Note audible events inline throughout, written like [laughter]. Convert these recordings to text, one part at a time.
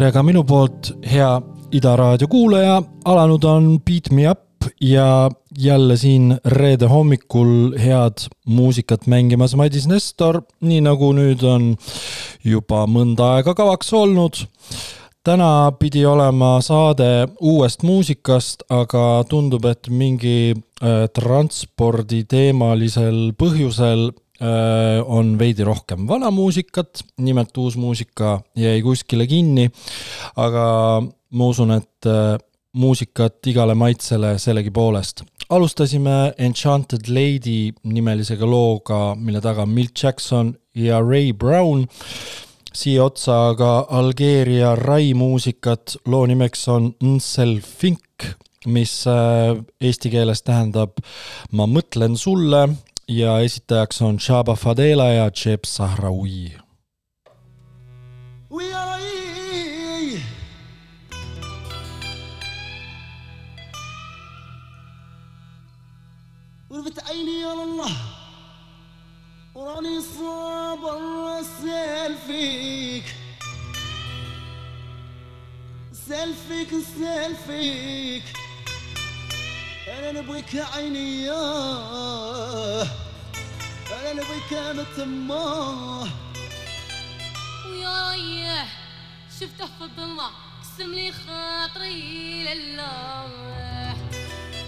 tere ka minu poolt, hea Ida raadio kuulaja, alanud on Beat Me Up ja jälle siin reede hommikul head muusikat mängimas Madis Nestor, nii nagu nüüd on juba mõnda aega kavaks olnud. täna pidi olema saade uuest muusikast, aga tundub, et mingi äh, transporditeemalisel põhjusel on veidi rohkem vana muusikat, nimelt uus muusika jäi kuskile kinni. aga ma usun, et muusikat igale maitsele sellegipoolest. alustasime Enchanted Lady nimelisega looga, mille taga on Milt Jackson ja Ray Brown. siia otsa aga Algeeria rai muusikat, loo nimeks on Nsel Fink, mis eesti keeles tähendab ma mõtlen sulle ja esitajaks on Shaba Fadela ja Jeb Sahraoui. ورفت عيني يا الله وراني صابر اسال فيك سال فيك فيك أنا نبغيك عيني أنا نبغيك متماه ويا ريح شفته في الظلمة قسم لي خاطري لله.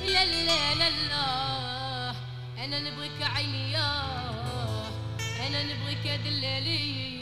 لا لا لا لا أنا نبغيك عيني أنا نبغيك دلالي.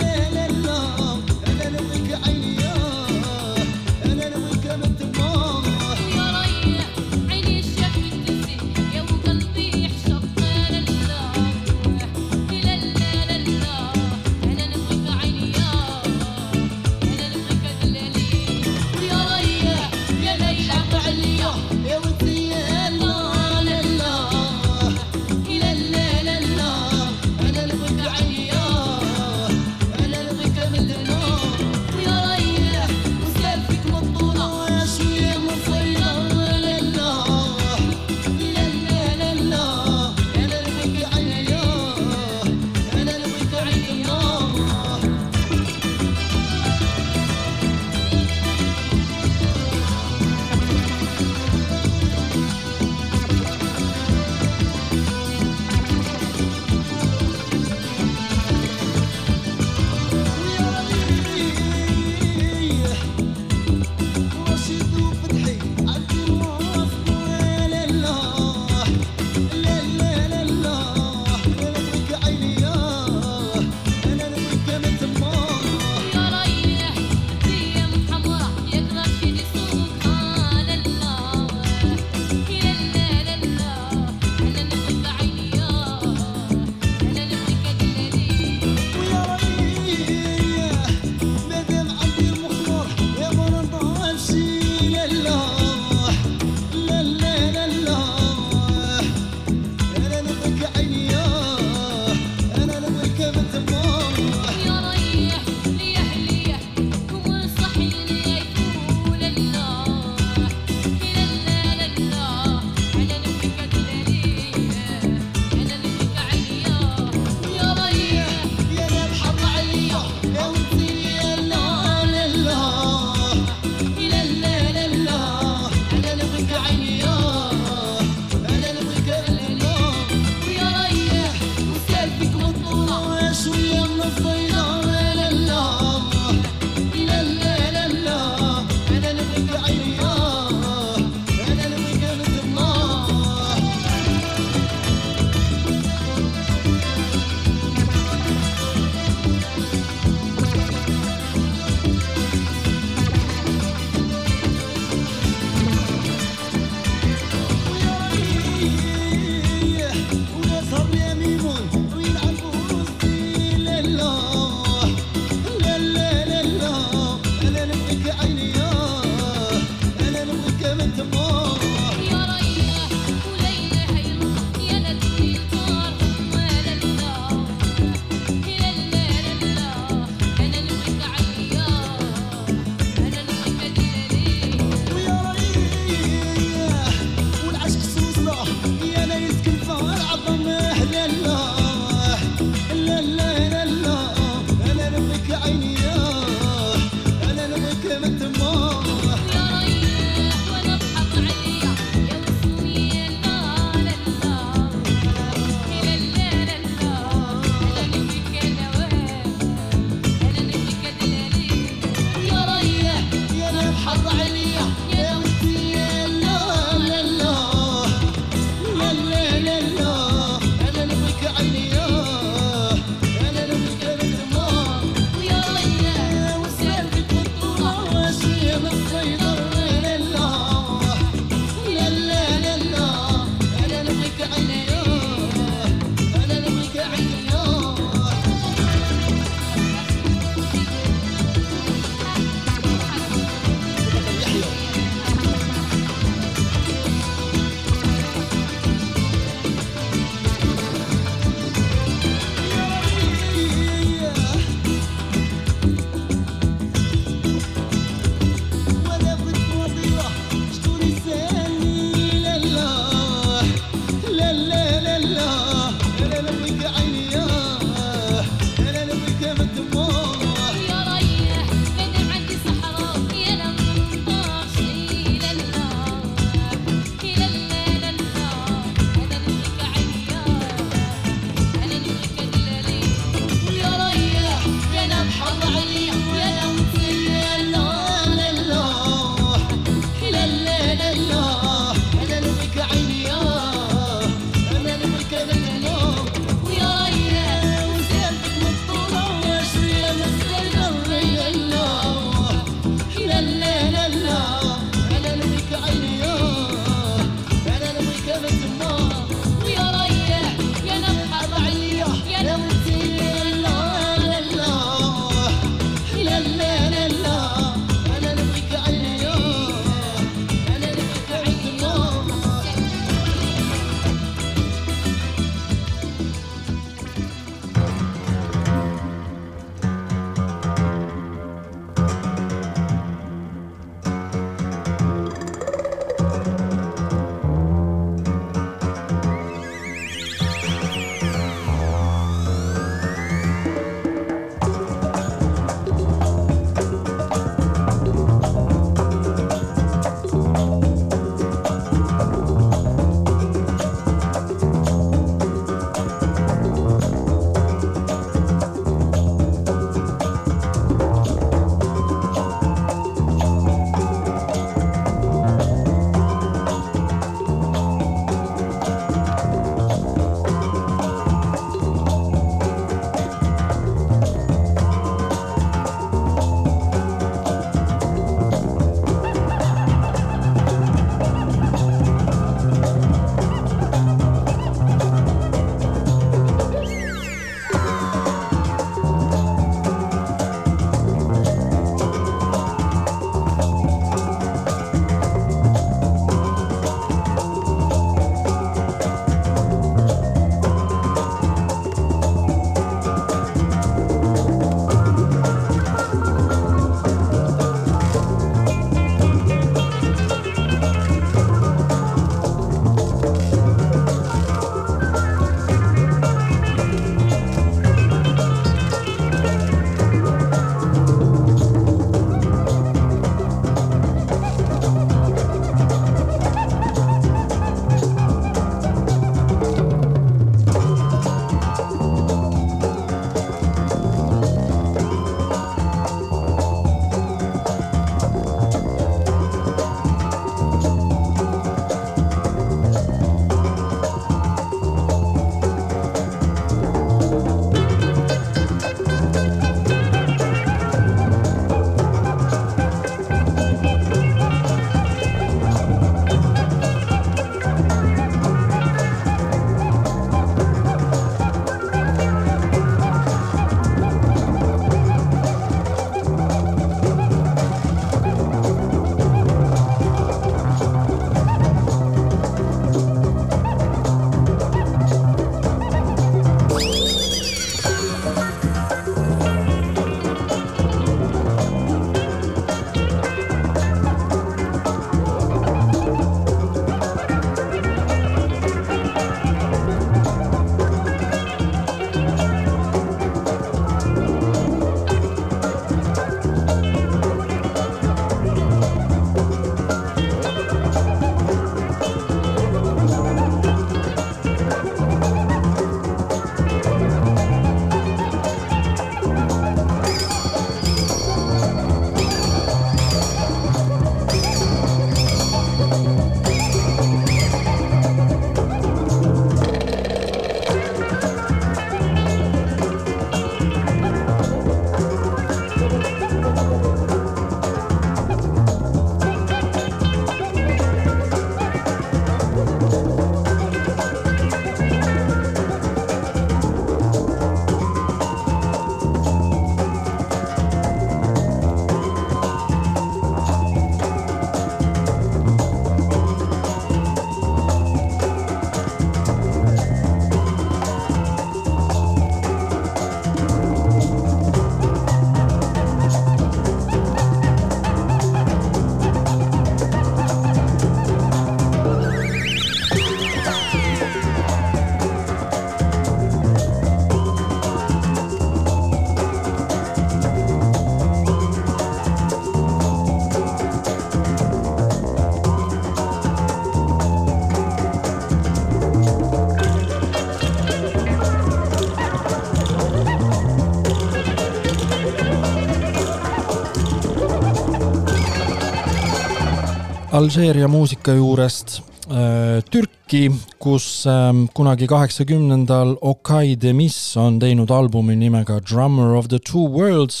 Alžeeria muusika juurest äh, Türki, kus ähm, kunagi kaheksakümnendal Okay Demis on teinud albumi nimega Drummer of the Two Worlds,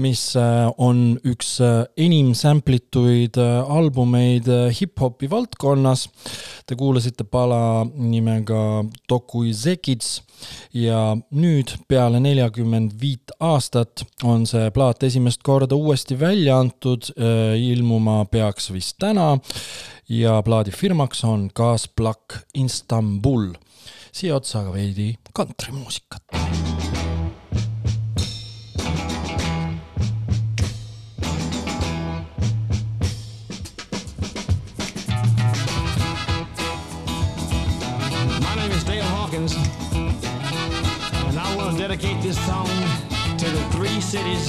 mis äh, on üks äh, enim sample ituid äh, albumeid hip-hopi valdkonnas. Te kuulasite pala nimega Dokui Zekits ja nüüd peale neljakümmend viit aastat on see plaat esimest korda uuesti välja antud, ilmuma peaks vist täna ja plaadifirmaks on Gazplak Istanbul. siia otsa aga veidi kantrimuusikat. Dedicate this song the three cities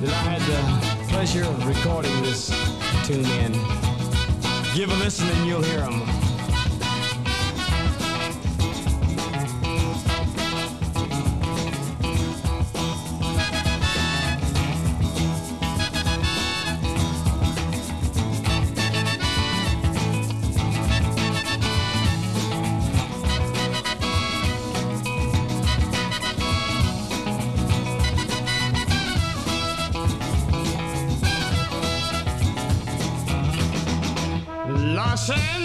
that I had the pleasure of recording this tune in. Give a listen and you'll hear them. sand.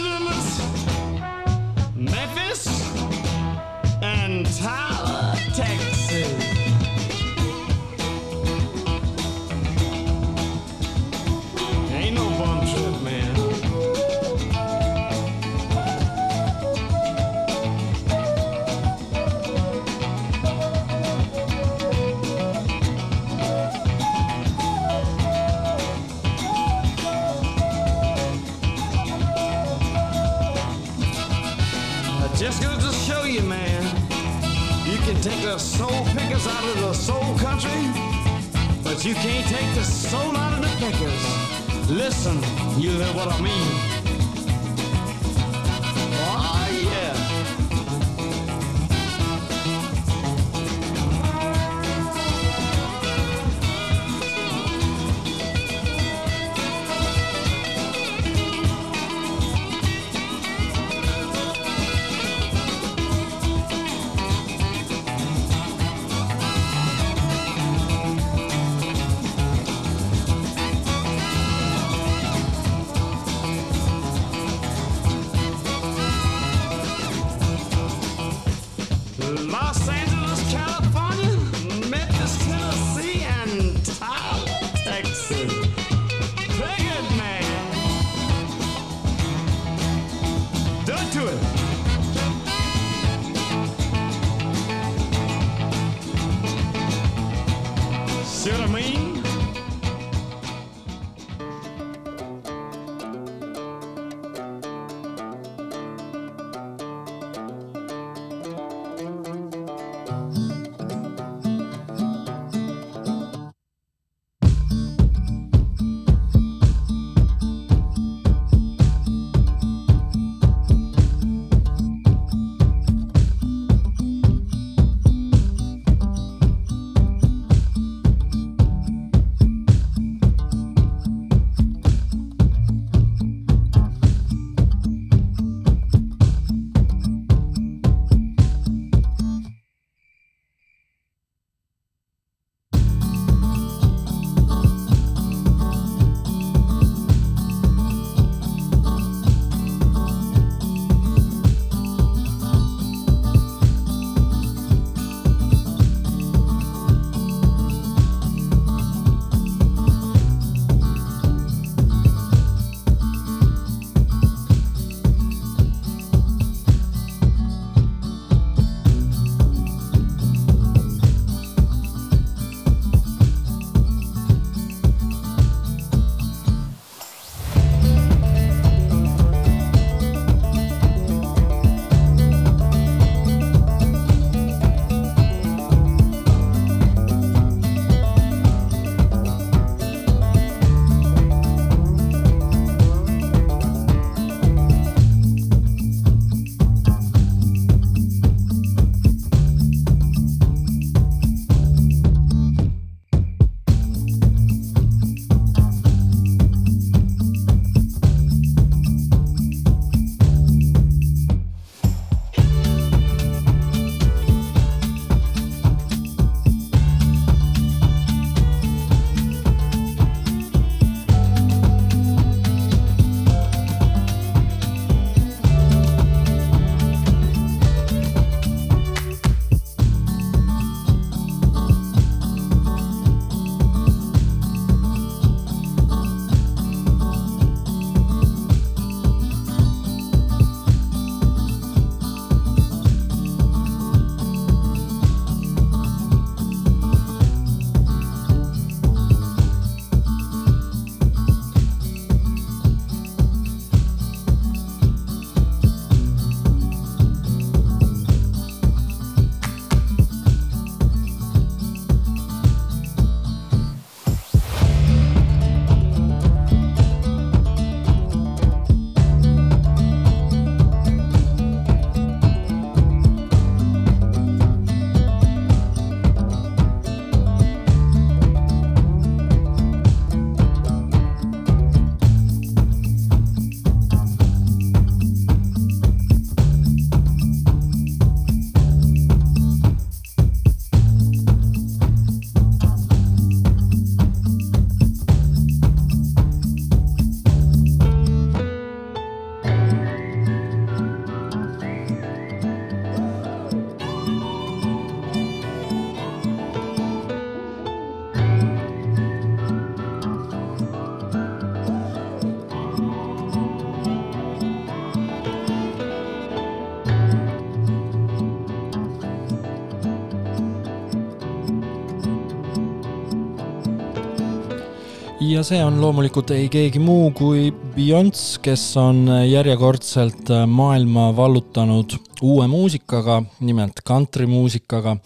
Ja see on loomulikult ei keegi muu kui Beyonce, kes on järjekordselt maailma vallutanud uue muusikaga, nimelt kantrimuusikaga.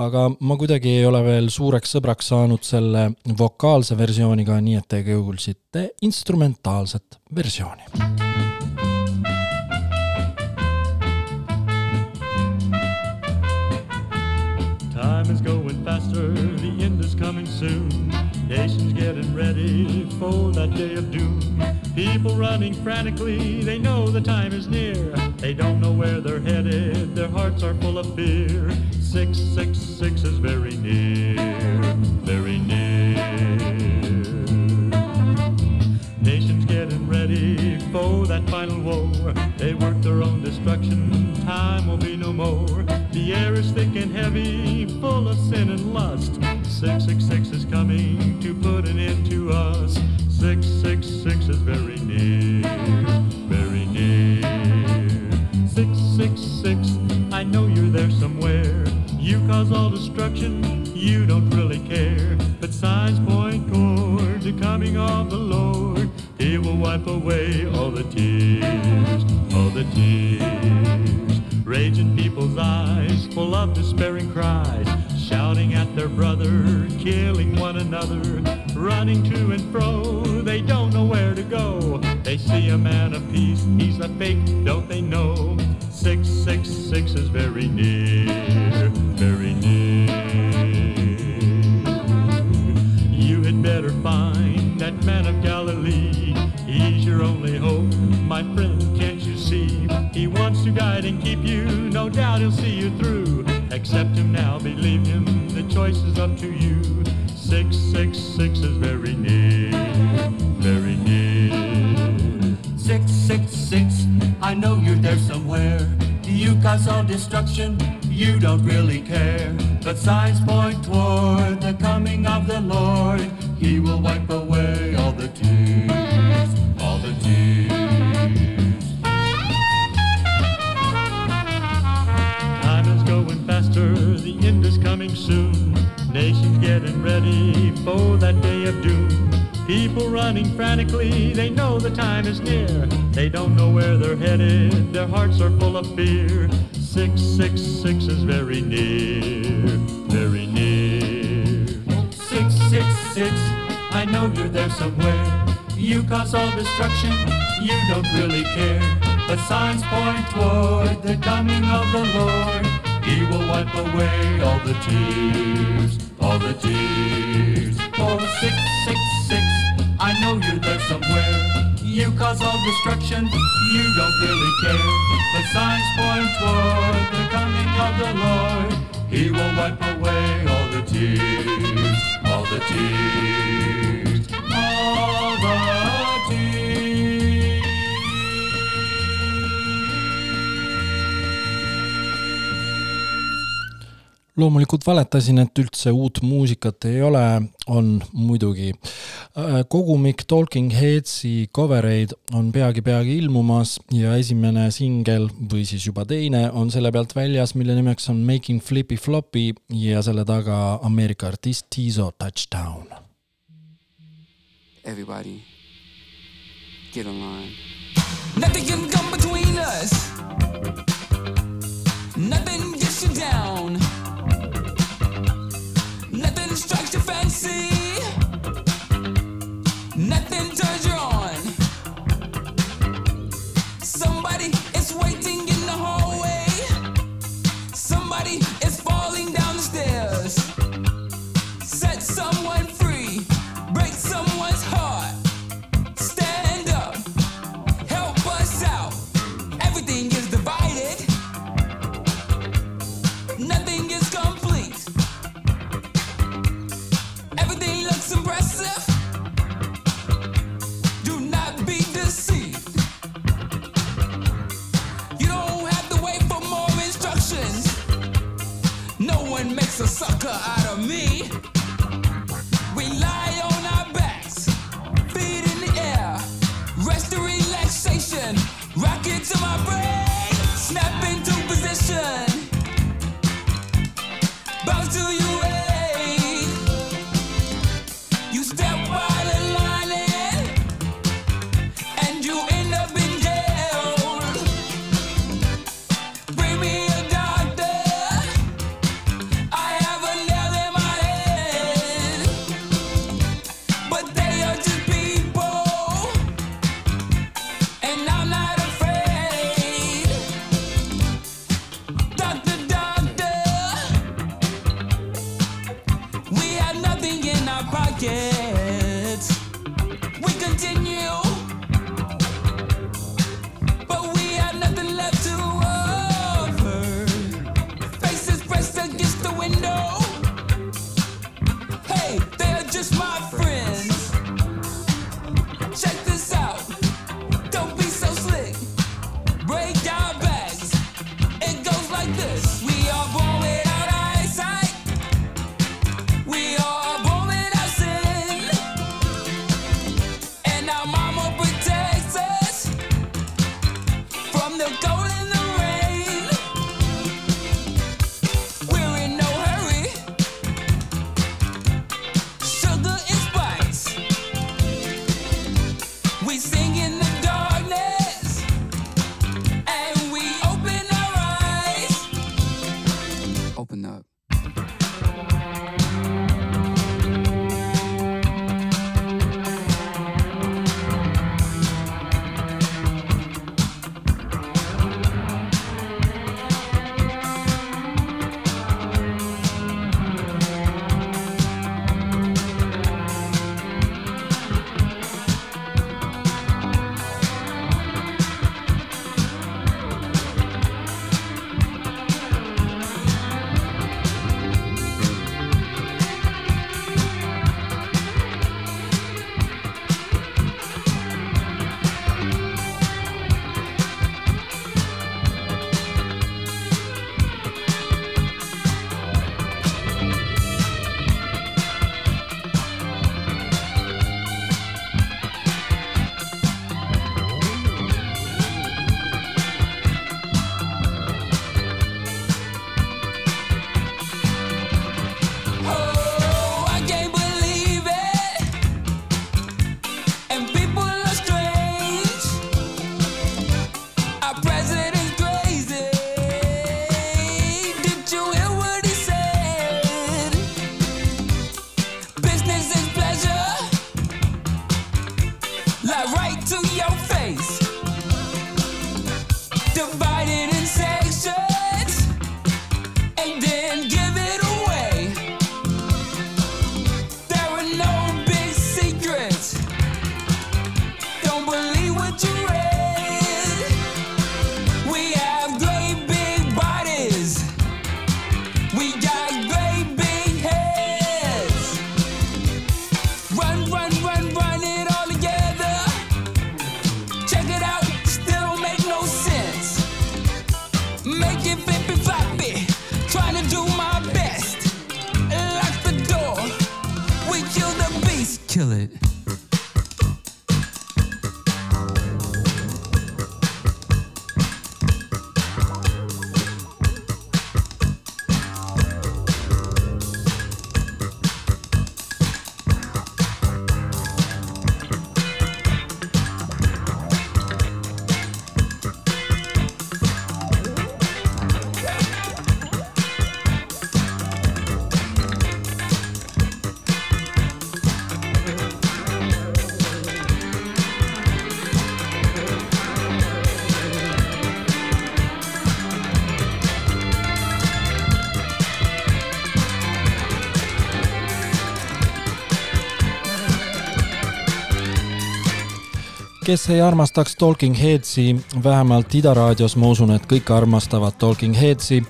aga ma kuidagi ei ole veel suureks sõbraks saanud selle vokaalse versiooniga, nii et te kuulsite instrumentaalset versiooni. That day of doom. People running frantically, they know the time is near. They don't know where they're headed, their hearts are full of fear. 666 is very near. For that final war. They work their own destruction, time will be no more. The air is thick and heavy, full of sin and lust. 666 is coming to put an end to us. 666 is very near, very near. 666, I know you're there somewhere. You cause all destruction, you don't really care. But signs point toward the coming of the Lord. Will wipe away all the tears, all the tears. Raging people's eyes, full of despairing cries, shouting at their brother, killing one another, running to and fro. They don't know where to go. They see a man of peace, he's a fake, don't they know? 666 is very near, very near. You had better find that man of Galilee. He's your only hope, my friend, can't you see? He wants to guide and keep you, no doubt he'll see you through. Accept him now, believe him, the choice is up to you. 666 is very near, very near. 666, I know you're there somewhere. Do you cause all destruction, you don't really care. But signs point toward the coming of the Lord. He will wipe away end is coming soon. Nations getting ready for that day of doom. People running frantically, they know the time is near. They don't know where they're headed, their hearts are full of fear. 666 is very near, very near. 666, I know you're there somewhere. You cause all destruction, you don't really care. But signs point toward the coming of the Lord. He will wipe away all the tears, all the tears. Oh, 666, I know you're there somewhere. You cause all destruction, you don't really care. But signs point toward the coming of the Lord. He will wipe away all the tears, all the tears, loomulikult valetasin, et üldse uut muusikat ei ole, on muidugi. kogumik Talking Headsi cover eid on peagi-peagi ilmumas ja esimene singel või siis juba teine on selle pealt väljas, mille nimeks on Making Flippy Floppy ja selle taga Ameerika artist Tizo Touchdown. Everybody, get online. Nothing can come between us. Nothing gets you down. see kes ei armastaks Talking Headsi, vähemalt Ida raadios ma usun, et kõik armastavad Talking Headsi.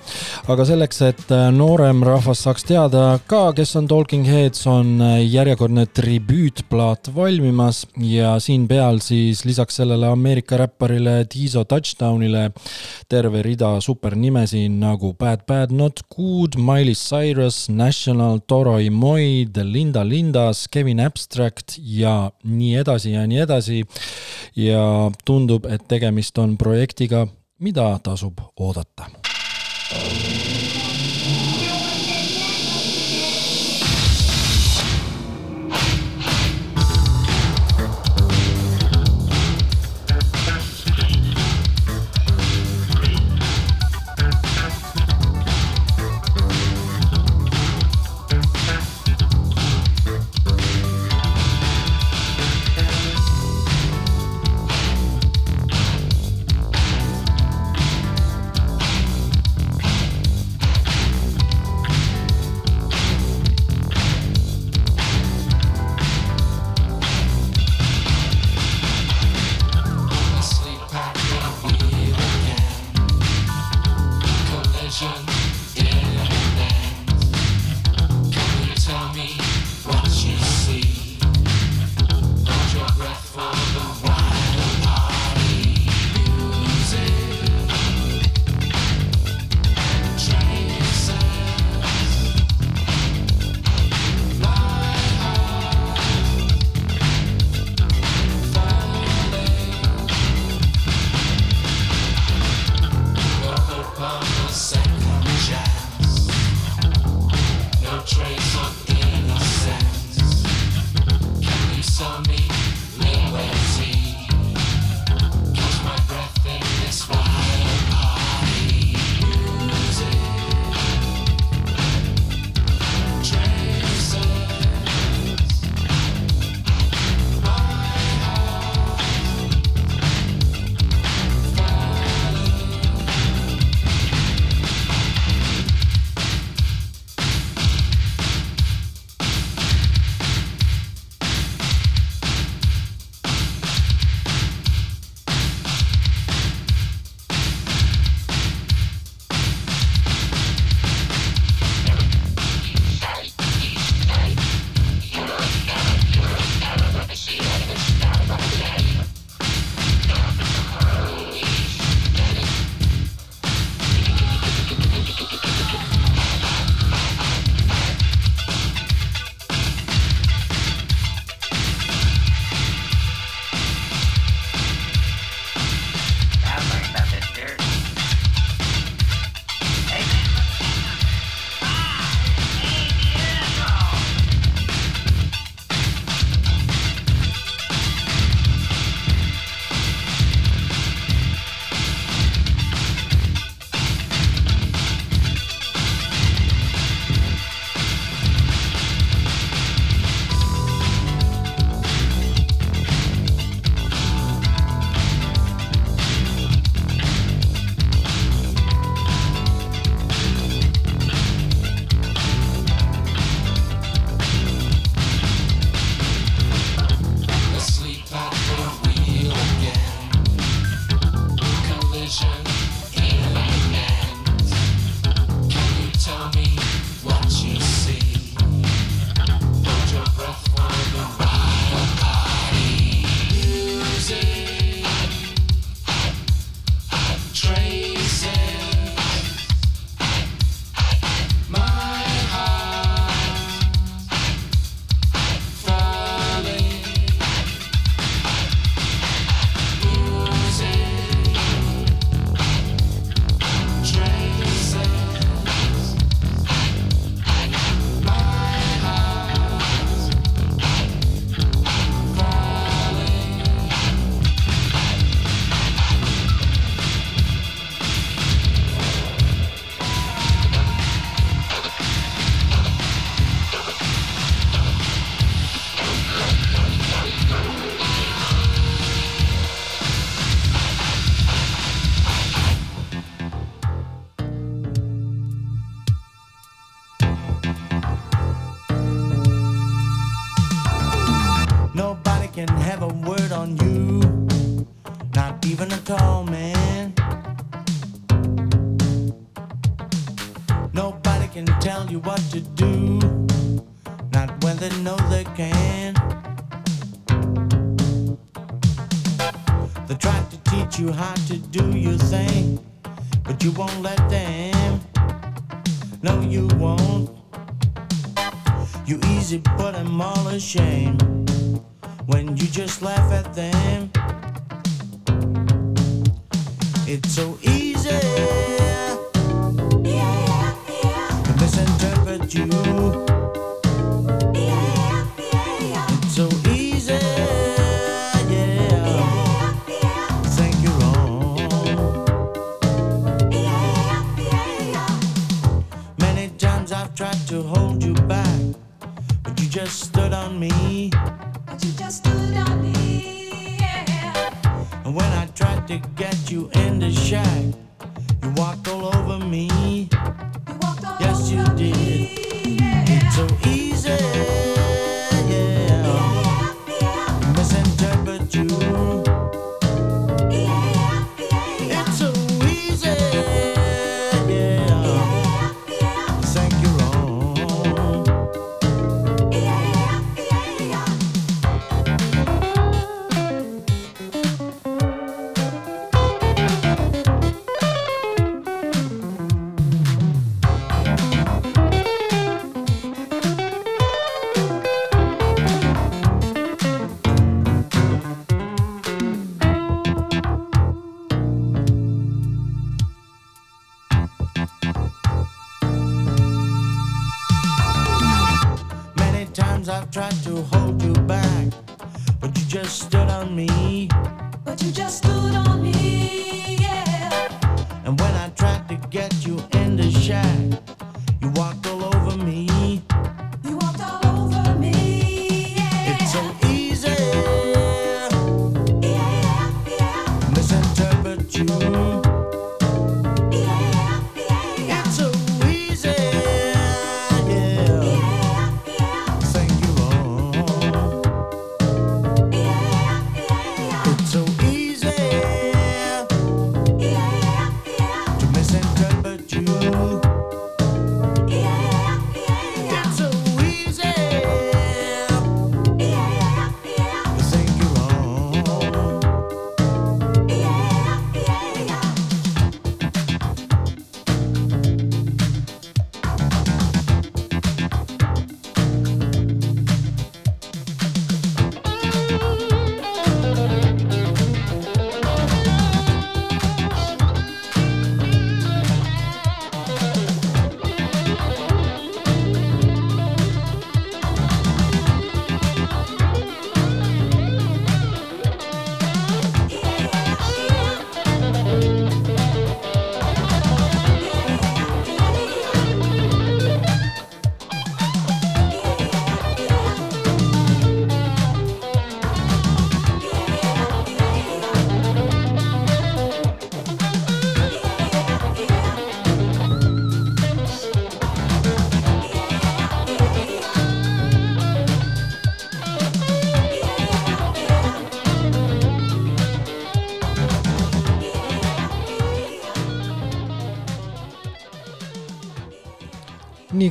aga selleks, et äh, noorem rahvas saaks teada ka, kes on Talking Heads, on äh, järjekordne tribüütplaat valmimas ja siin peal siis lisaks sellele Ameerika räpparile Tiiso Touchdownile terve rida supernimesid nagu Bad Bad Not Good, Miley Cyrus, National, Toroi Moi, The Linda Lindas, Kevin Abstract ja nii edasi ja nii edasi. ja tundub, et tegemist on projektiga, mida tasub oodata.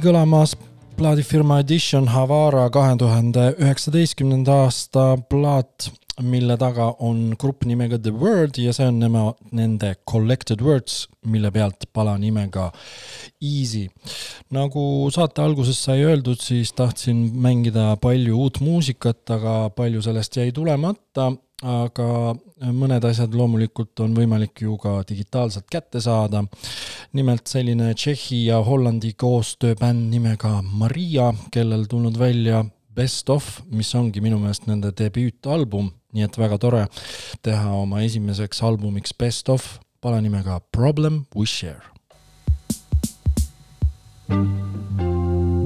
kõlamas plaadifirma Edition Havara kahe tuhande üheksateistkümnenda aasta plaat, mille taga on grupp nimega The Word ja see on nema, nende Collected Words, mille pealt pala nimega Easy. nagu saate alguses sai öeldud, siis tahtsin mängida palju uut muusikat, aga palju sellest jäi tulemata aga mõned asjad loomulikult on võimalik ju ka digitaalselt kätte saada. nimelt selline Tšehhi ja Hollandi koostööbänd nimega Maria, kellel tulnud välja Best of, mis ongi minu meelest nende debüütalbum, nii et väga tore teha oma esimeseks albumiks Best of pala nimega Problem We Share. thank you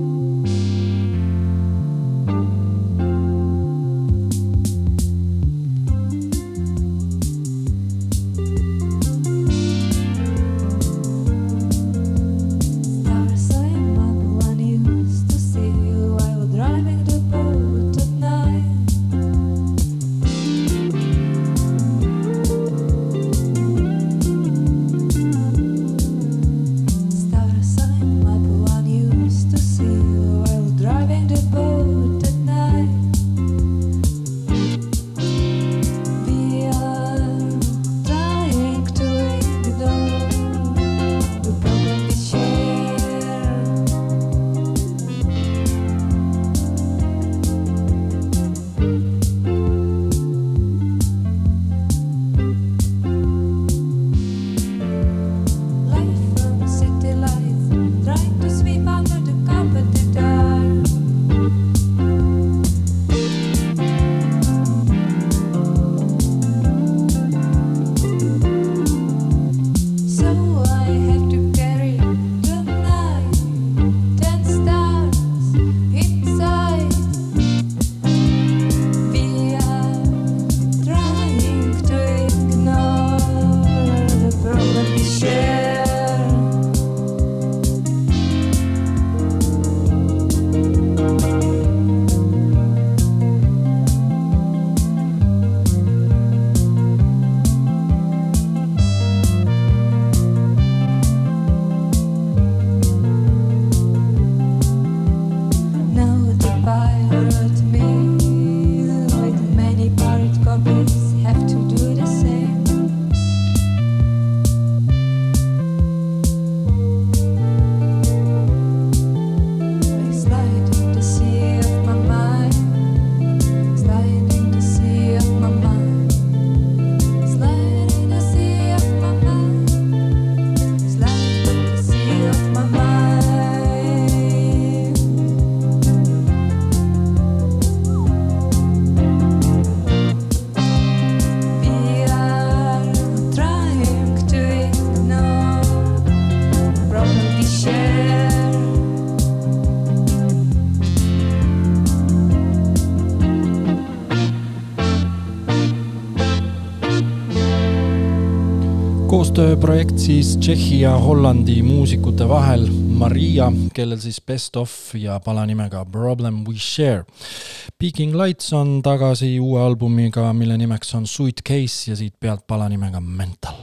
siis Tšehhi ja Hollandi muusikute vahel, Maria, kellel siis Best of ja pala nimega Problem We Share. Peking Lights on tagasi uue albumiga, mille nimeks on Suitcase ja siit pealt pala nimega Mental.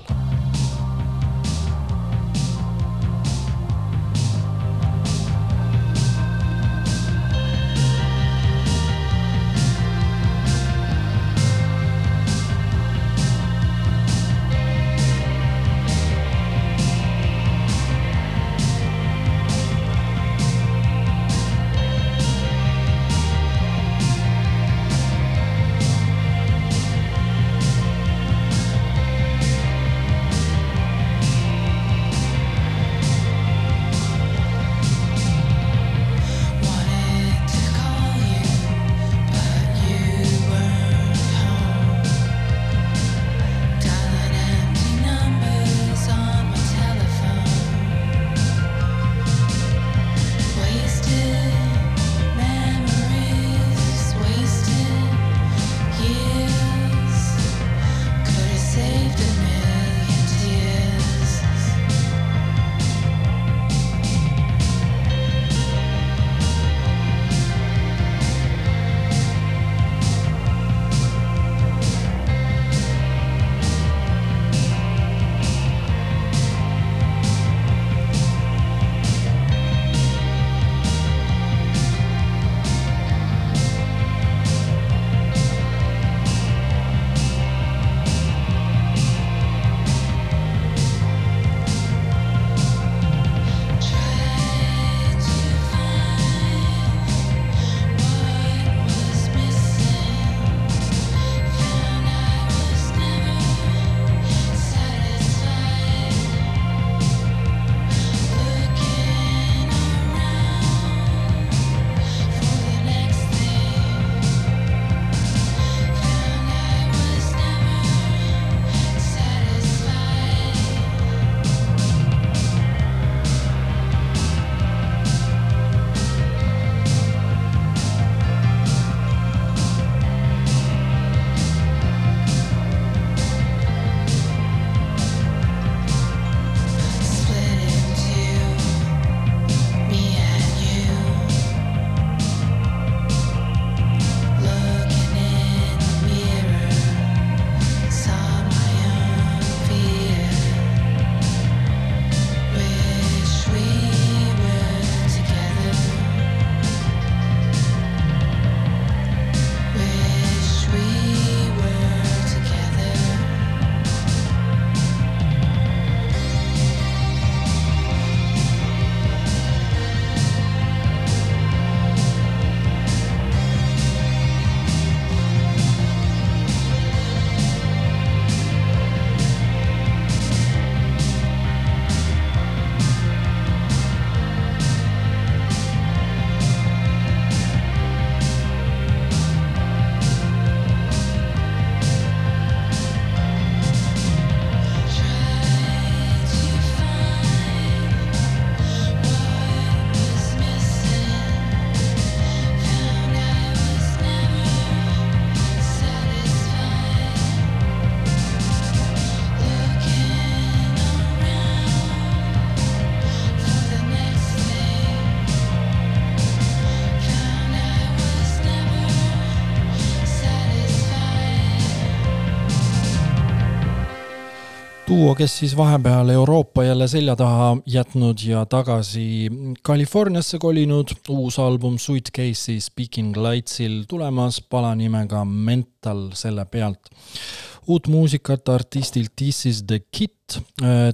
Duo, kes siis vahepeal Euroopa jälle selja taha jätnud ja tagasi Californiasse kolinud, uus album Suitcase'i Speaking Lightsil tulemas pala nimega Mental selle pealt. uut muusikat artistilt This is the Kit,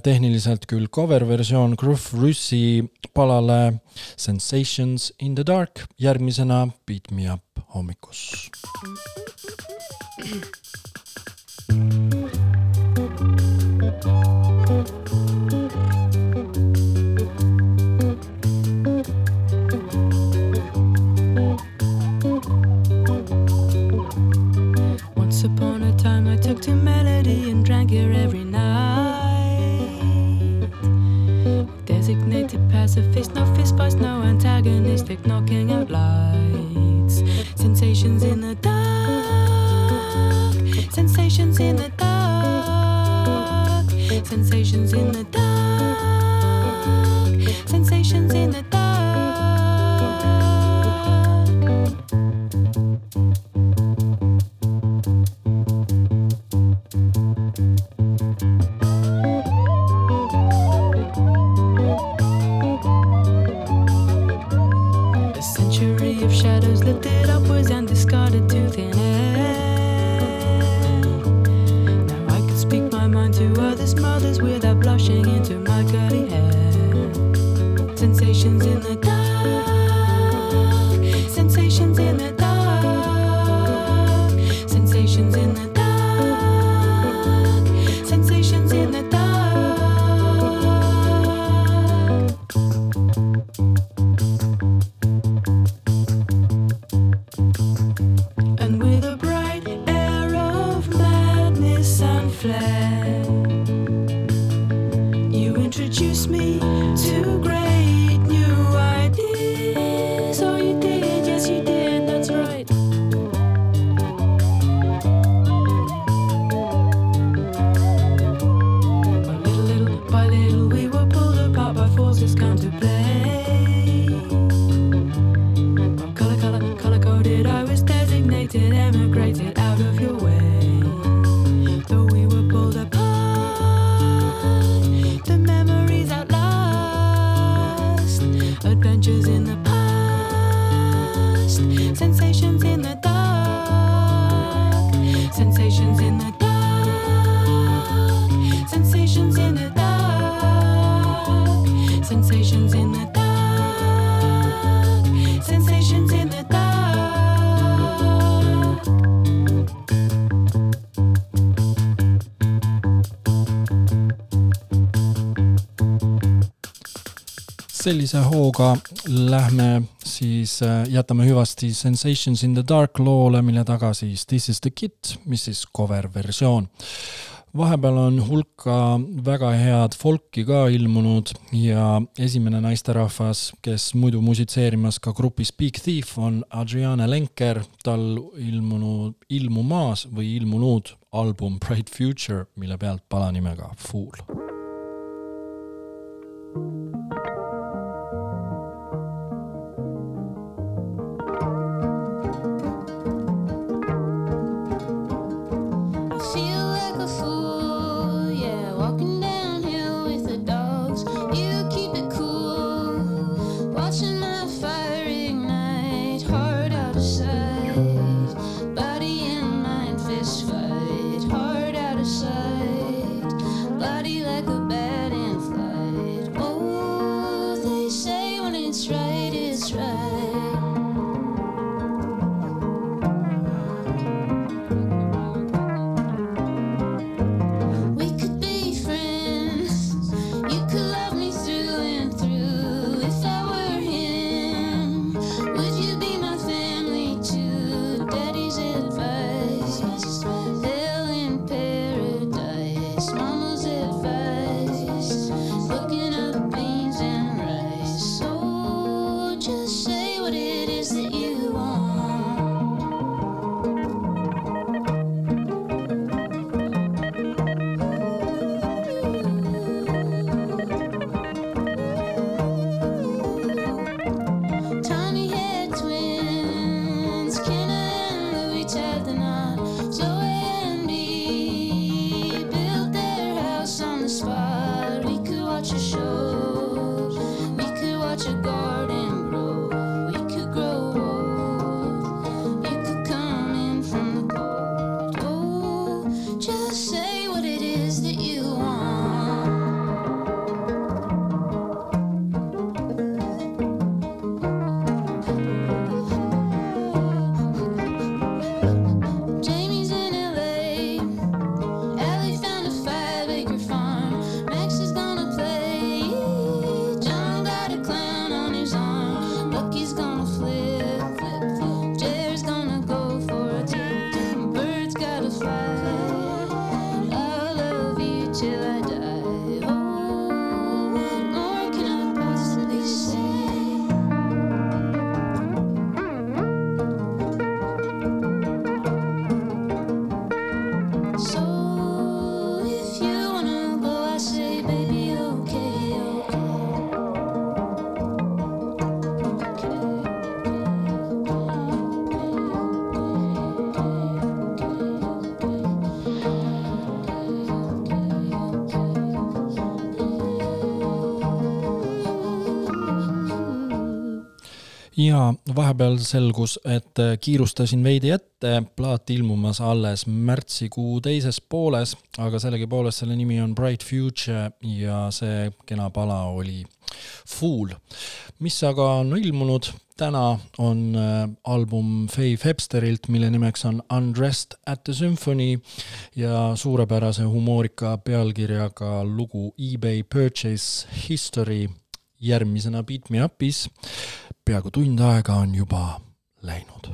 tehniliselt küll cover versioon Groove Russi palale Sensations in the dark, järgmisena Beat me up hommikus. Once [clears throat] knocking out lights. Sensations in the dark. Sensations in the dark. Sensations in the dark. sellise hooga lähme siis, äh, jätame hüvasti Sensations in the dark loole, mille taga siis This is the kid, mis siis cover versioon. vahepeal on hulka väga head folki ka ilmunud ja esimene naisterahvas, kes muidu musitseerimas ka grupis Big Thief on Adriana Lenker, tal ilmunud, ilmumaas või ilmunud album Bright Future, mille pealt pala nimega Fool. thank you vahepeal selgus, et äh, kiirustasin veidi ette, plaat ilmumas alles märtsikuu teises pooles, aga sellegipoolest selle nimi on Bright Future ja see kena pala oli Fool. mis aga on ilmunud? Täna, on äh, album Faye Websterilt, mille nimeks on Undressed at the Symphony ja suurepärase humoorika pealkirjaga lugu eBay Purchase History järgmisena Beat Me Up'is peaaegu tund aega on juba läinud.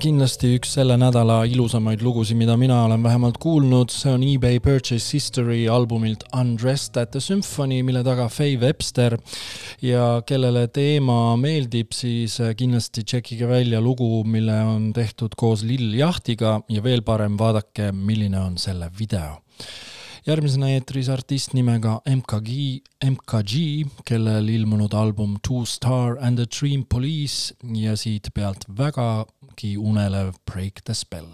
Kindlasti üks selle nädala ilusamaid lugusid, mida mina olen vähemalt kuulnud, see on eBay Purchase History albumilt Undressed at the Symphony, mille taga Faye Webster. Ja kellele teema meeldib, siis kindlasti tšekkige välja lugu, mille on tehtud koos Lill Jahtiga ja veel parem, vaadake, milline on selle video järgmisena eetris artist nimega MKG, MKG, kellel ilmunud album Two Star and the Dream Police ja siit pealt vägagi unelev Break the Spell.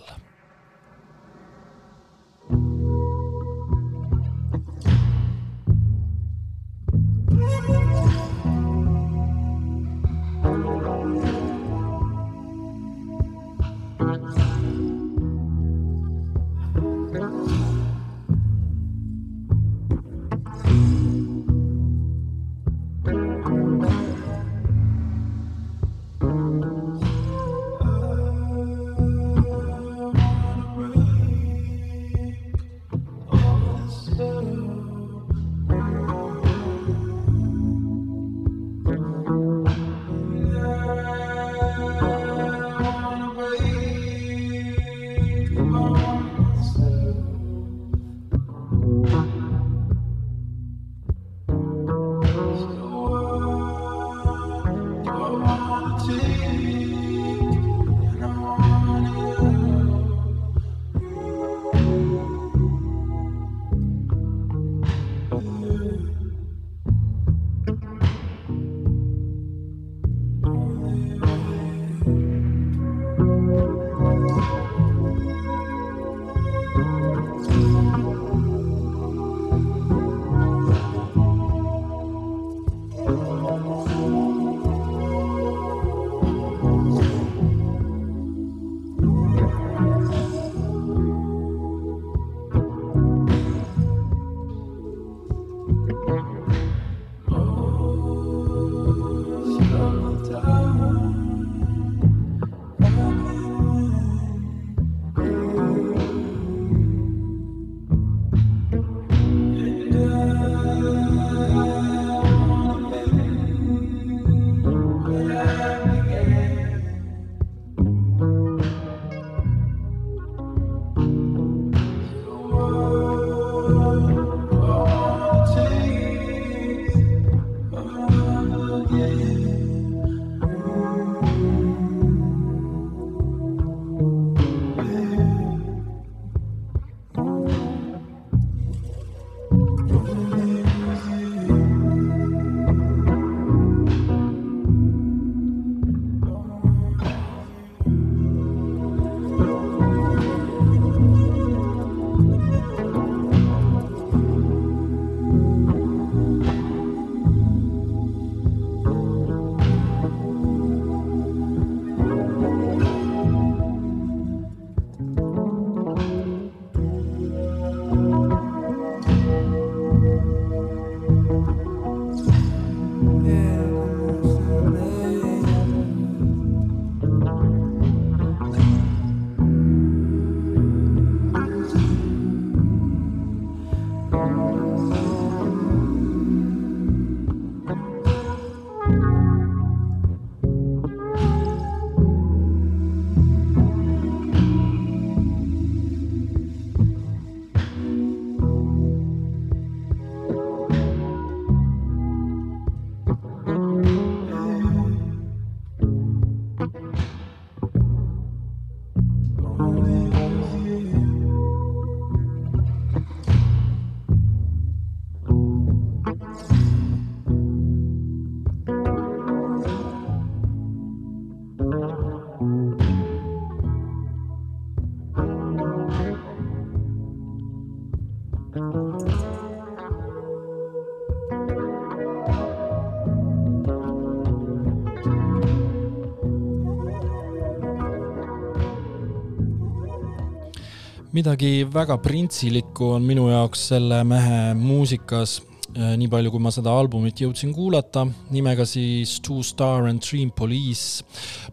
Midagi väga printsilikku on minu jaoks selle mehe muusikas, nii palju, kui ma seda albumit jõudsin kuulata, nimega siis Two Star and Dream Police,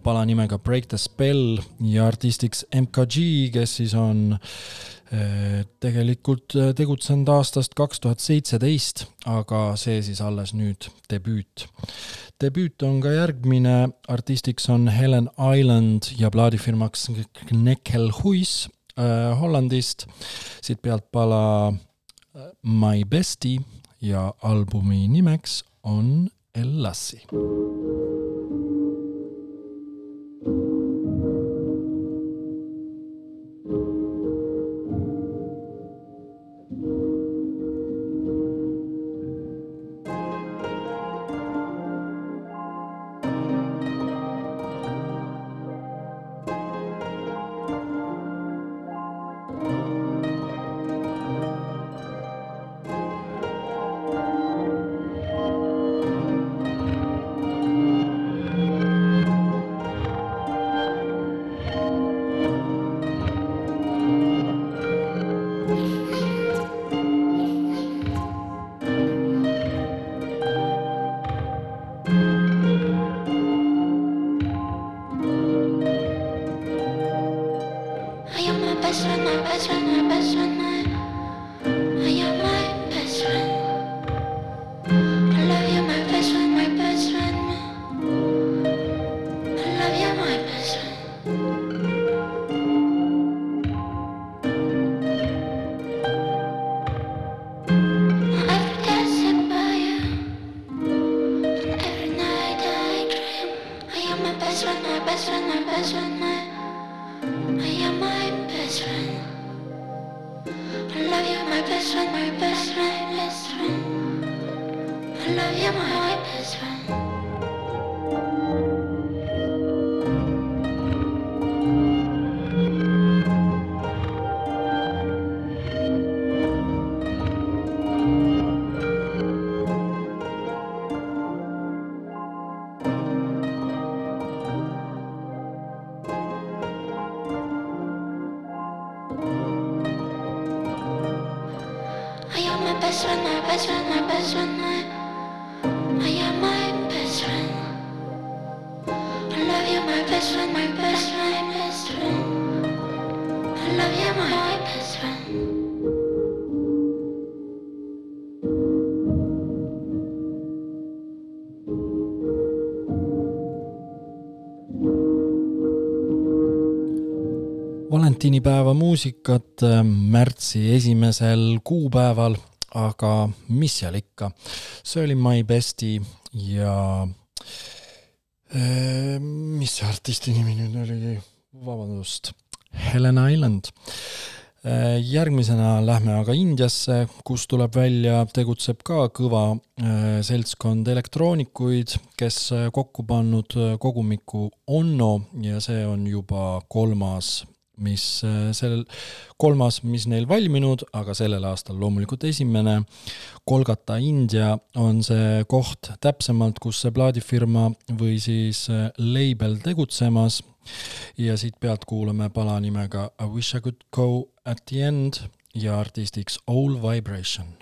pala nimega Break the Spell ja artistiks MKG, kes siis on eh, tegelikult eh, tegutsenud aastast kaks tuhat seitseteist, aga see siis alles nüüd debüüt. debüüt on ka järgmine, artistiks on Helen Island ja plaadifirmaks Knekkelhuis äh, Hollandist. siit pealt pala äh, My Bestie ja albumi nimeks on El muusikat äh, märtsi esimesel kuupäeval, aga mis seal ikka, see oli My Besti ja äh, mis see artisti nimi nüüd oli, vabandust, Helen Island. Äh, järgmisena lähme aga Indiasse, kus tuleb välja, tegutseb ka kõva seltskond elektroonikuid, kes kokku pannud kogumiku Onno ja see on juba kolmas mis äh, sellel, kolmas, mis neil valminud, aga sellel aastal loomulikult esimene. Kolgata, India on see koht täpsemalt, kus see plaadifirma või siis äh, label tegutsemas. ja siit pealt kuulame pala nimega I wish I could go at the end ja artistiks Old Vibration.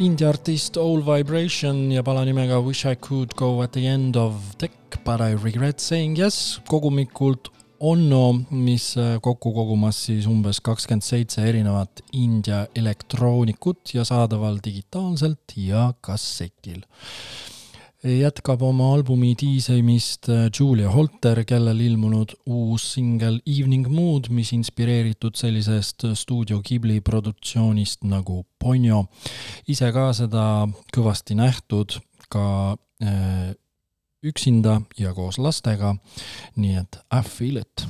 Indie artist Old Vibration ja pala nimega Wish I could go at the end of tech but I regret saying yes. Kogumikult Onno, mis äh, kokku kogumas siis umbes kakskümmend seitse erinevat India elektroonikut ja saadaval digitaalselt ja kassetil jätkab oma albumi diisemist äh, Julia Holter, kellel ilmunud uus singel Evening Mood, mis inspireeritud sellisest stuudio Ghibli produktsioonist nagu Ponyo. ise ka seda kõvasti nähtud ka äh, üksinda ja koos lastega. nii et I feel it.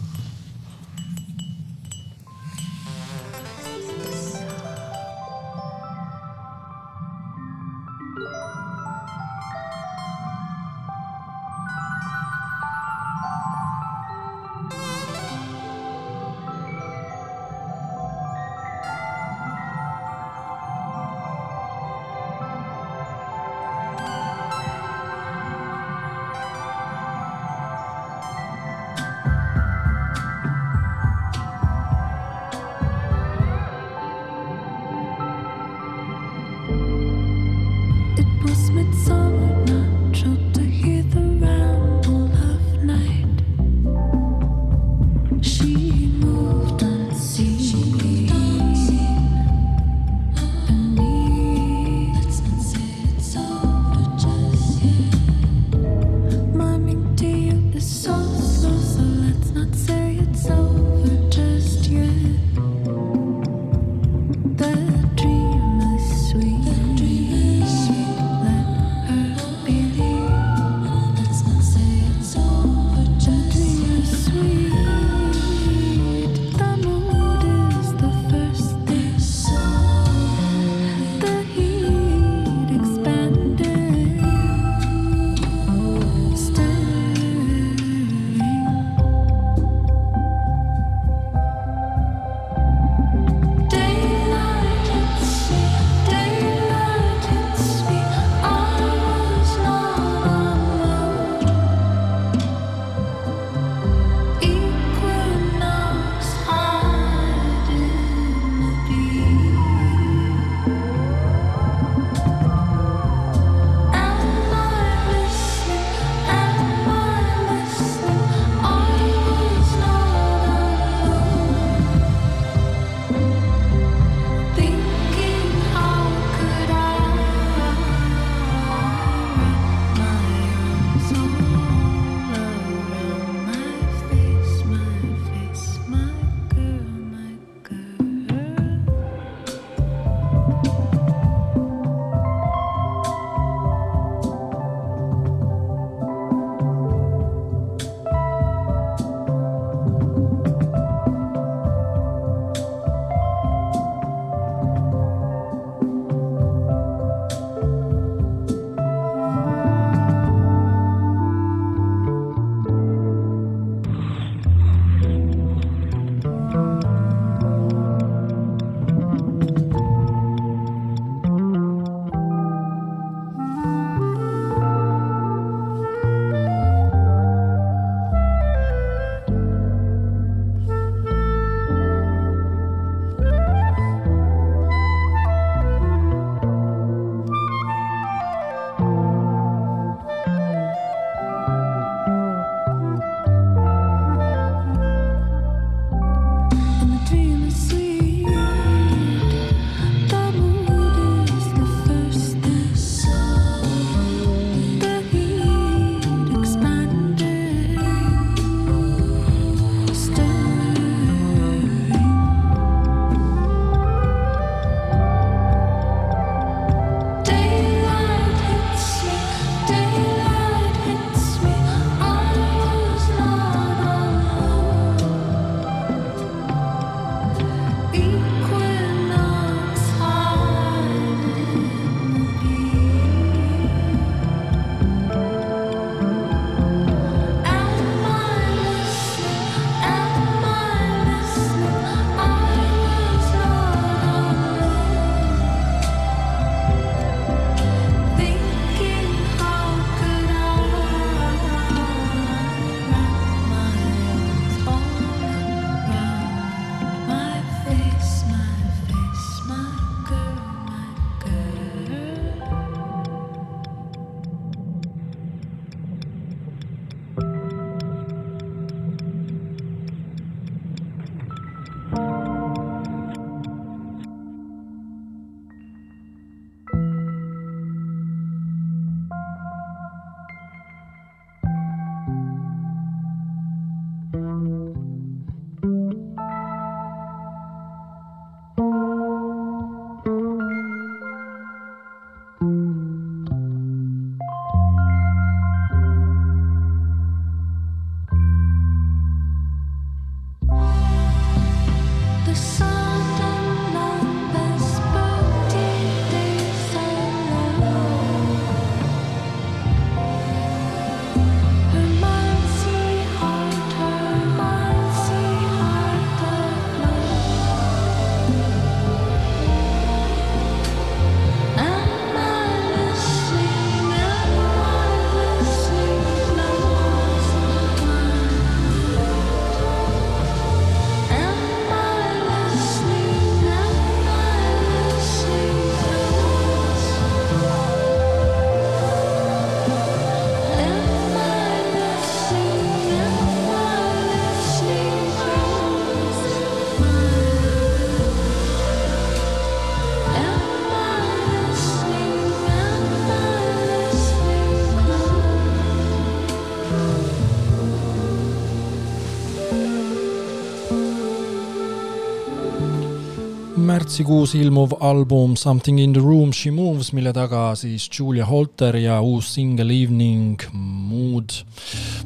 Märtsikuus ilmuv album Something in the room she moves, mille taga siis Julia Holter ja uus singel Evening Mood,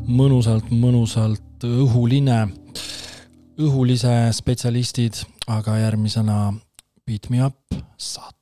mõnusalt, mõnusalt õhuline, õhulise spetsialistid, aga järgmisena Beat me up saates.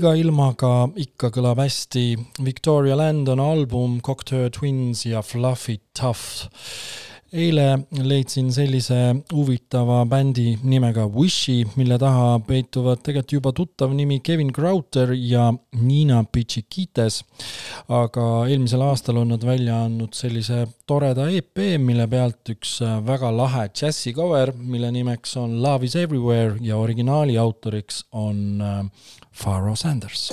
Iga ilmaga ikka kõlab hästi Victoria Landon album Cocktail Twins ja Fluffy Tough. Eile leidsin sellise huvitava bändi nimega Wishi, mille taha peituvad tegelikult juba tuttav nimi Kevin Crowder ja Nina Pichikites. aga eelmisel aastal on nad välja andnud sellise toreda EP, mille pealt üks väga lahe džässi cover, mille nimeks on Love is everywhere ja originaali autoriks on äh, Pharoah Sanders.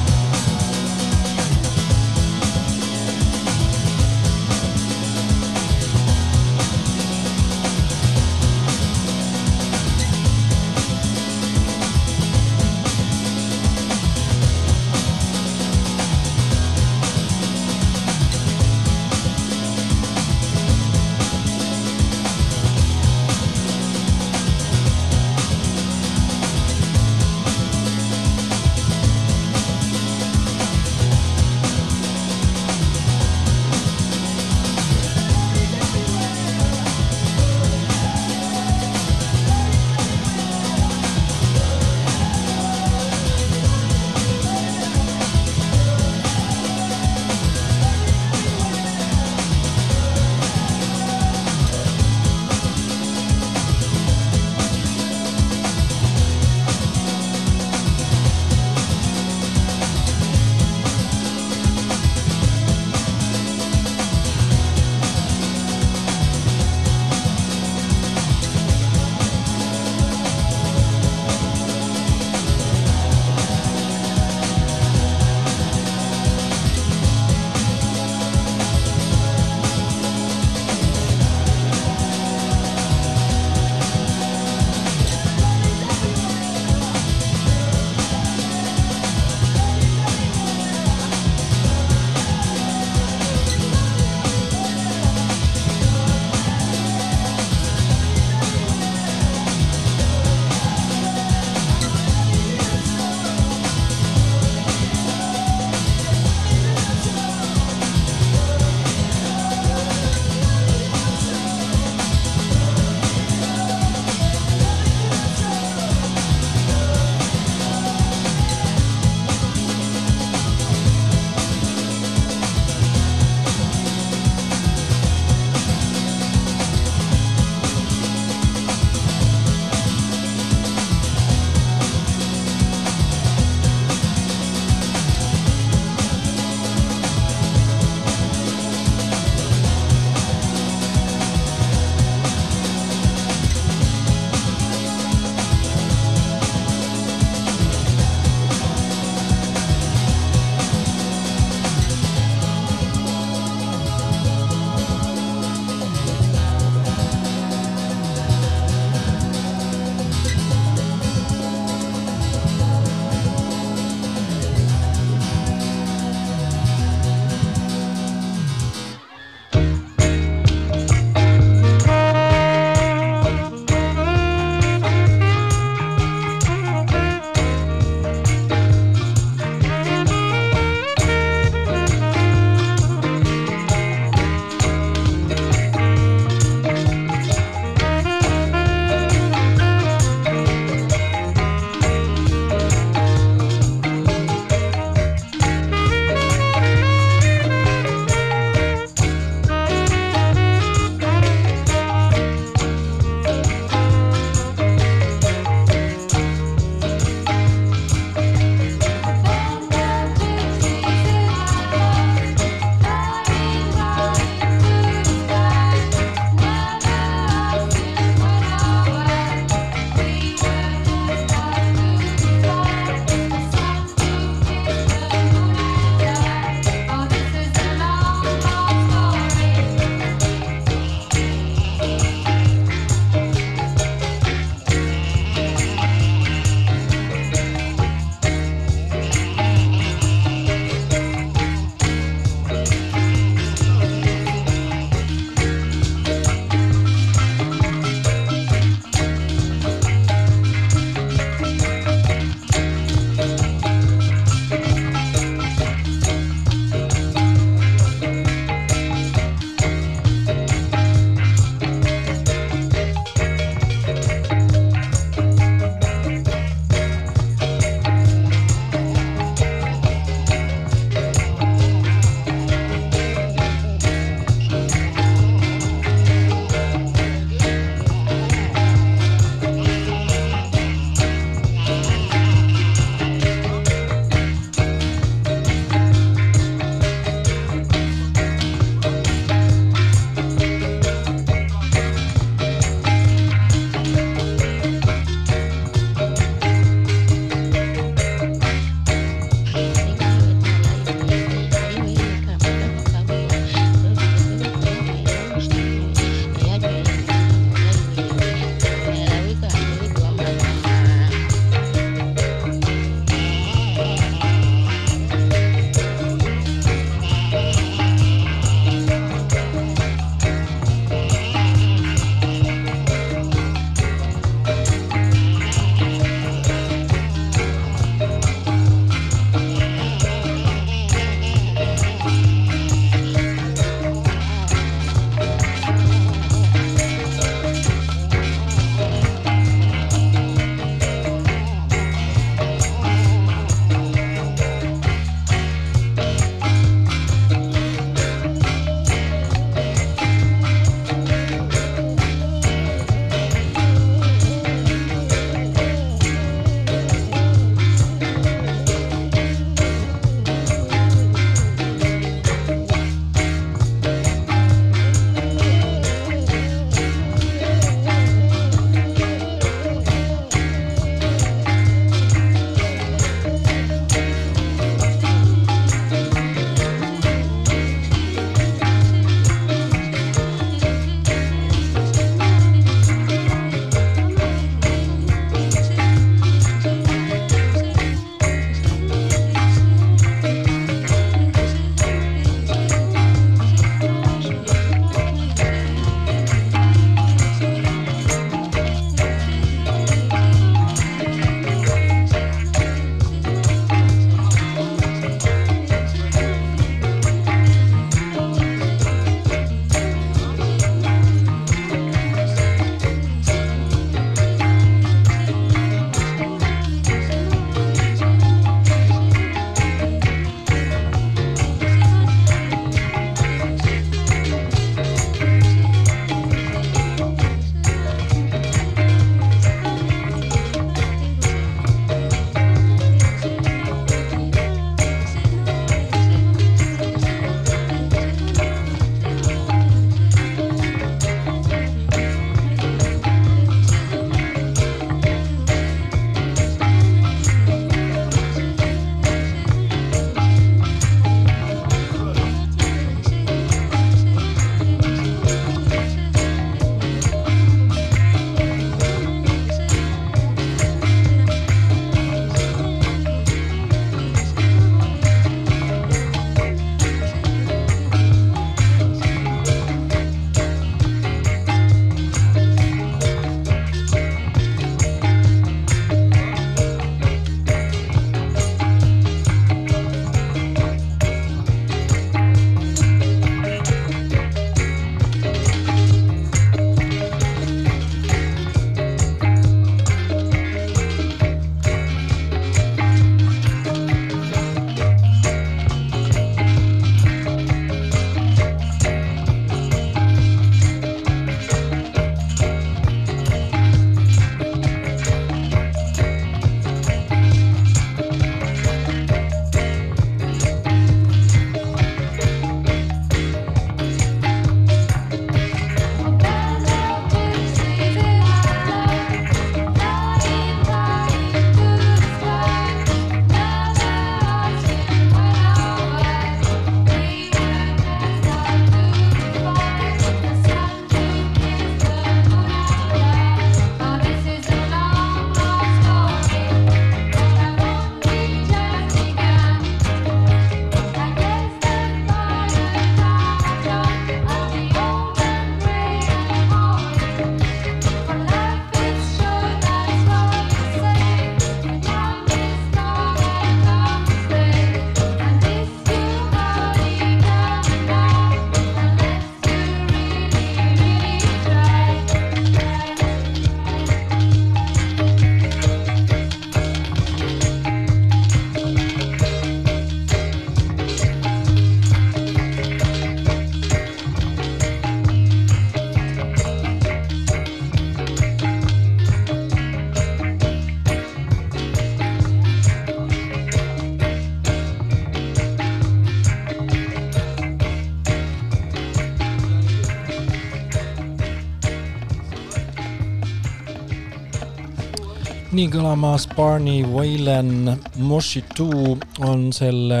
Nii kõlamas Barney Whalen Moshi Two on selle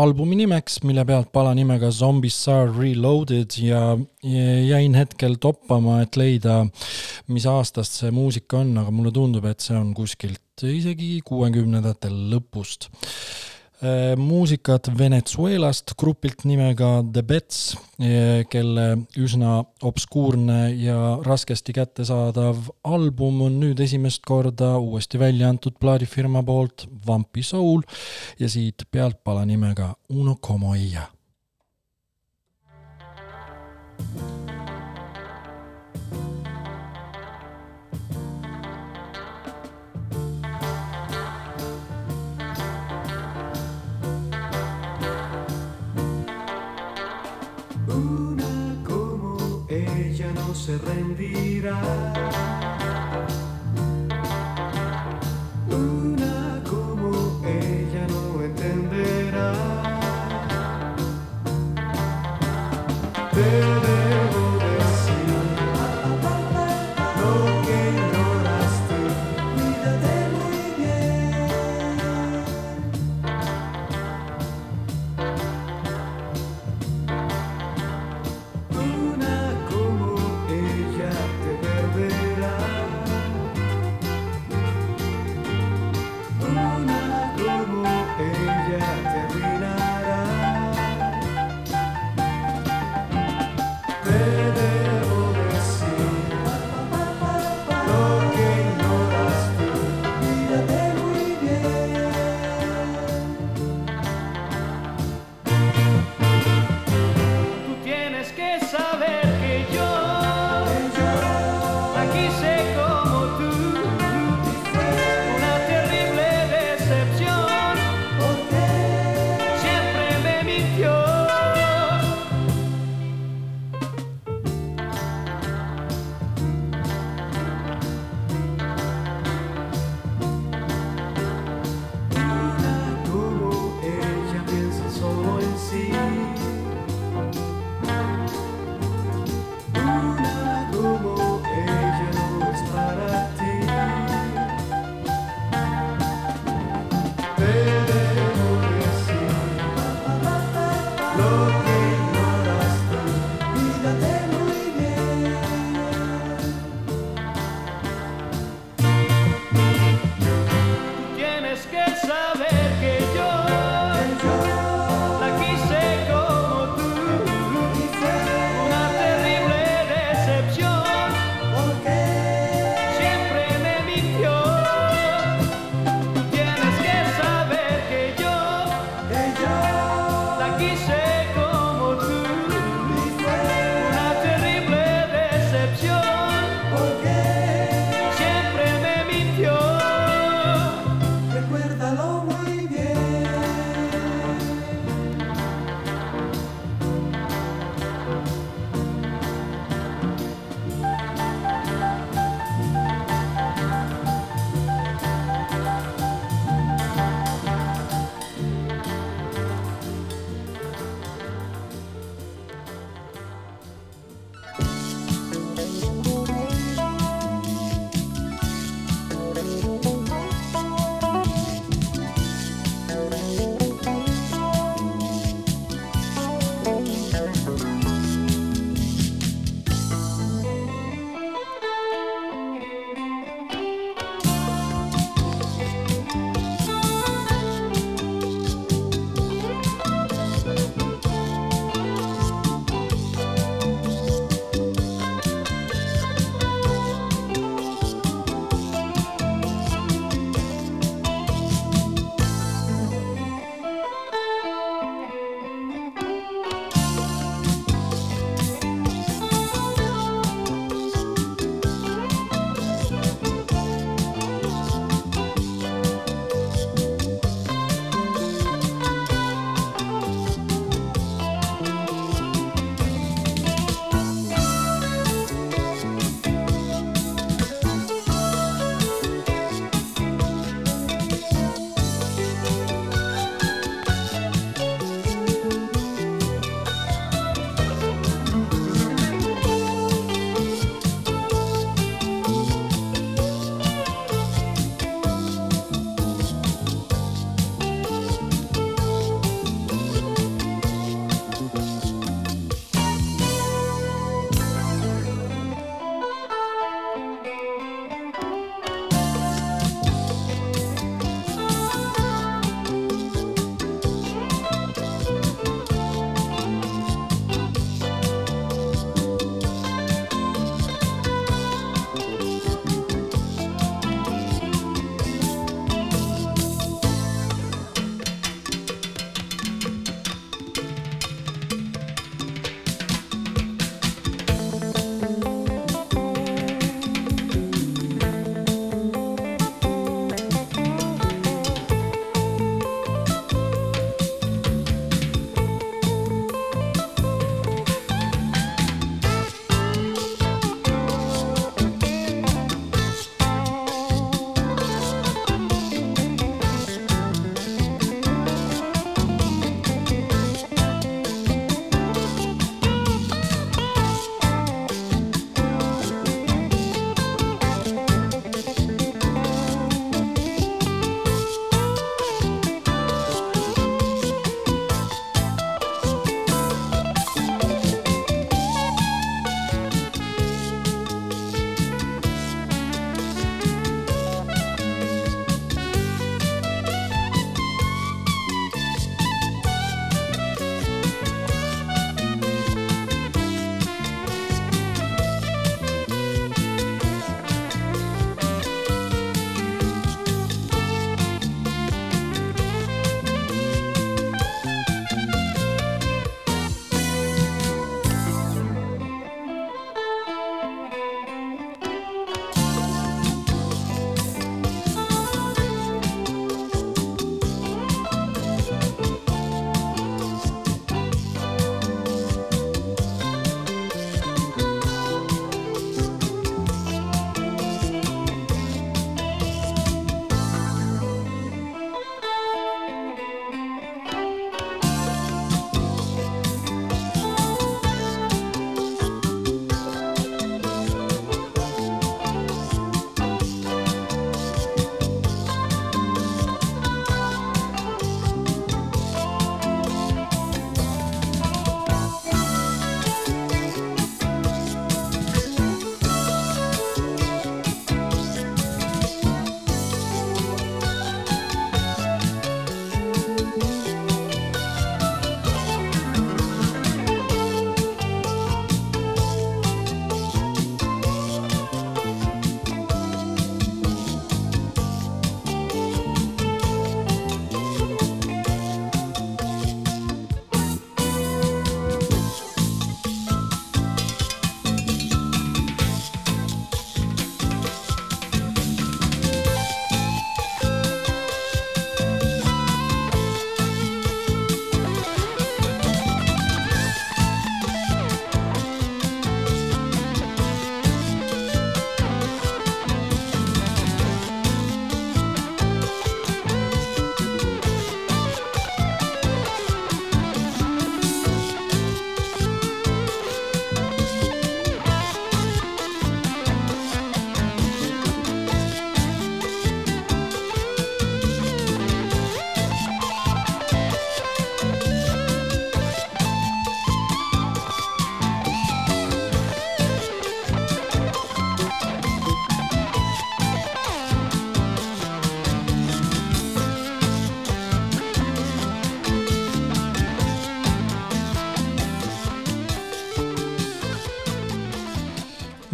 albumi nimeks, mille pealt pala nimega Zombicide Reloaded ja jäin hetkel toppama, et leida, mis aastast see muusika on, aga mulle tundub, et see on kuskilt isegi kuuekümnendate lõpust muusikat Venezuelast grupilt nimega The Bets, kelle üsna obskuurne ja raskesti kättesaadav album on nüüd esimest korda uuesti välja antud plaadifirma poolt Vampi Soul ja siit pealtpala nimega Uno como ella. Una se rendirá.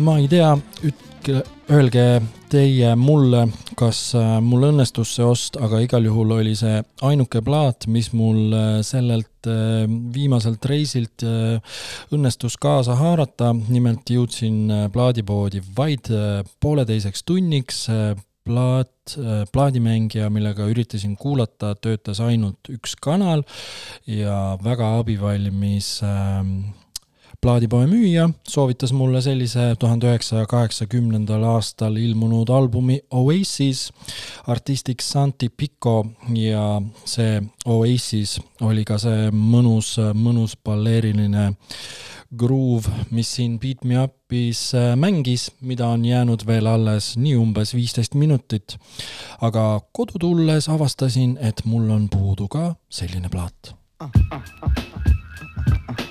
Ma ei tea, ütke, öelge teie mulle, kas äh, mul õnnestus see ost, aga igal juhul oli see ainuke plaat, mis mul äh, sellelt äh, viimaselt reisilt õnnestus kaasa haarata. nimelt jõudsin plaadipoodi vaid pooleteiseks tunniks. plaat, plaadimängija, millega üritasin kuulata, töötas ainult üks kanal ja väga abivalmis äh, plaadipoe müüja soovitas mulle sellise tuhande üheksasaja kaheksakümnendal aastal ilmunud albumi Oasis artistiks Santi Pico ja see Oasis oli ka see mõnus, mõnus balleeriline groove, mis siin Beat Me Up'is äh, mängis, mida on jäänud veel alles nii umbes viisteist minutit. aga kodu tulles avastasin, et mul on puudu ka selline plaat. Relax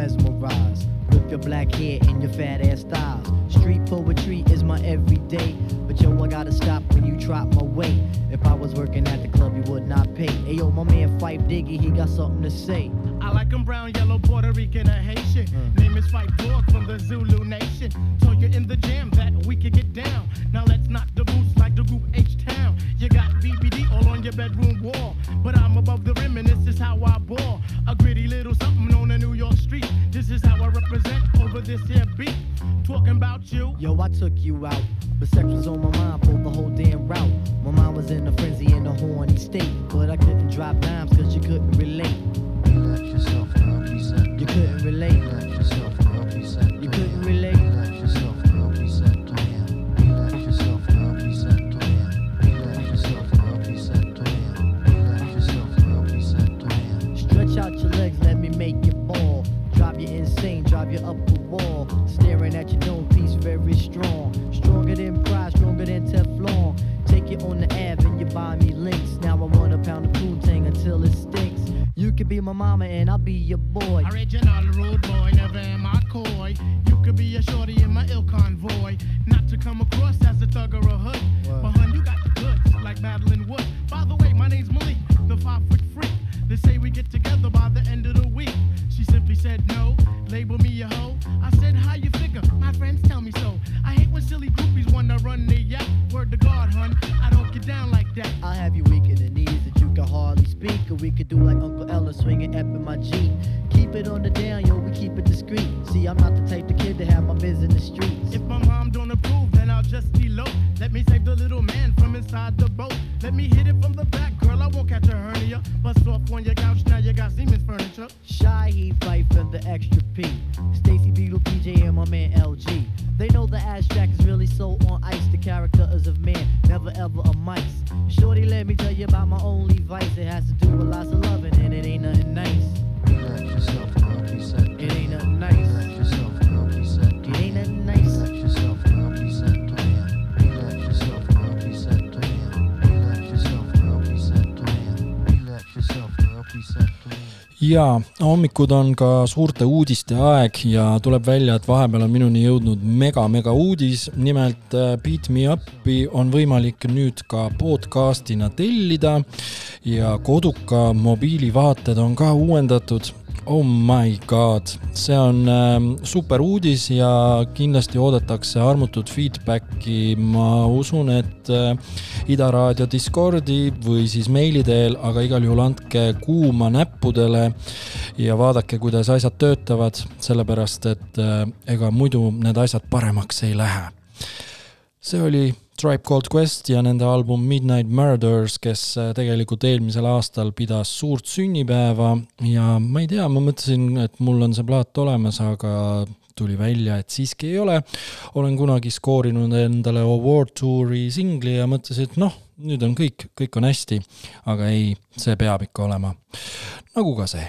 mesmerized. With your black hair and your fat ass styles. Street poetry is my everyday. But yo, I gotta stop when you drop my weight. If I was working at the club, you would not pay. Hey yo, my man Fife Diggy, he got something to say. I like 'em brown, yellow, Puerto Rican, or Haitian. Hmm. Name is Fight Dog from the Zulu Nation. Told you in the jam that we could get down. Now let's knock the boots like the group H Town. You got BBD all on your bedroom wall. But I'm above the rim and this is how I ball. A gritty little something on a New York street. This is how I represent over this here beat. Talking about you. Yo, I took you out. But sex was on my mind for the whole damn route. My mind was in a frenzy in a horny state. But I couldn't drop dimes cause you couldn't relate. Relax yourself, girl, be set You couldn't relate. Relax yourself, girl, be set You couldn't relate. Drive you insane, drive you up the wall. Staring at your dome piece, very strong. Stronger than pride, stronger than Teflon. Take you on the Ave and you buy me links. Now I want a pound of Poontang until it stinks. You could be my mama and I'll be your boy. Original rude boy, never am I coy. You could be a shorty in my ill convoy. Not to come across as a thug or a hood. But hun, you got the goods, like Madeline Wood. By the way, my name's Malik, the five foot freak. They say we get together by the end of the week. She simply said no, label me a hoe. I said, how you figure? My friends tell me so. I hate when silly groupies wanna run their yap. Word to God, hun, I don't get down like that. I'll have you weak in the knees that you can hardly speak. Or we could do like Uncle Ella swinging up in my Jeep. Keep it on the down, yo, we keep it discreet. See, I'm not the type of kid to have my biz in the streets. If my mom don't approve, then I'll just elope. Let me save the little man from inside the boat. Let me hit it from the back, girl. I won't catch a hernia. Bust off on your couch, now you got Siemens furniture. Shy he fight for the extra P. Stacy Beetle, PJ, and my man LG. They know the ass jack is really so on ice. The character is of man, never ever a mice. Shorty, let me tell you about my only vice. It has to do with lots of loving, and it ain't nothing nice. Relax yourself, girl, be set to It ain't nothing nice. Relax yourself, girl, be set to It ain't nothing nice. Relax yourself, girl, be set to in. Relax yourself, girl, be set to in. Relax yourself, girl, be set to in. Relax yourself, girl, be set to in. ja hommikud on ka suurte uudiste aeg ja tuleb välja, et vahepeal on minuni jõudnud mega-mega uudis. nimelt äh, Beat Me Up'i on võimalik nüüd ka podcast'ina tellida ja koduka mobiilivaated on ka uuendatud. Oh my god, see on äh, super uudis ja kindlasti oodatakse armutut feedback'i. ma usun, et äh, Ida Raadio Discordi või siis meili teel, aga igal juhul andke kuuma näppudele ja vaadake, kuidas asjad töötavad, sellepärast et äh, ega muidu need asjad paremaks ei lähe. see oli Tribe Called Quest ja nende album Midnight Murders, kes äh, tegelikult eelmisel aastal pidas suurt sünnipäeva ja ma ei tea, ma mõtlesin, et mul on see plaat olemas, aga tuli välja, et siiski ei ole. olen kunagi skoorinud endale Award Touri singli ja mõtlesin, et noh, nüüd on kõik, kõik on hästi. aga ei, see peab ikka olema. nagu ka see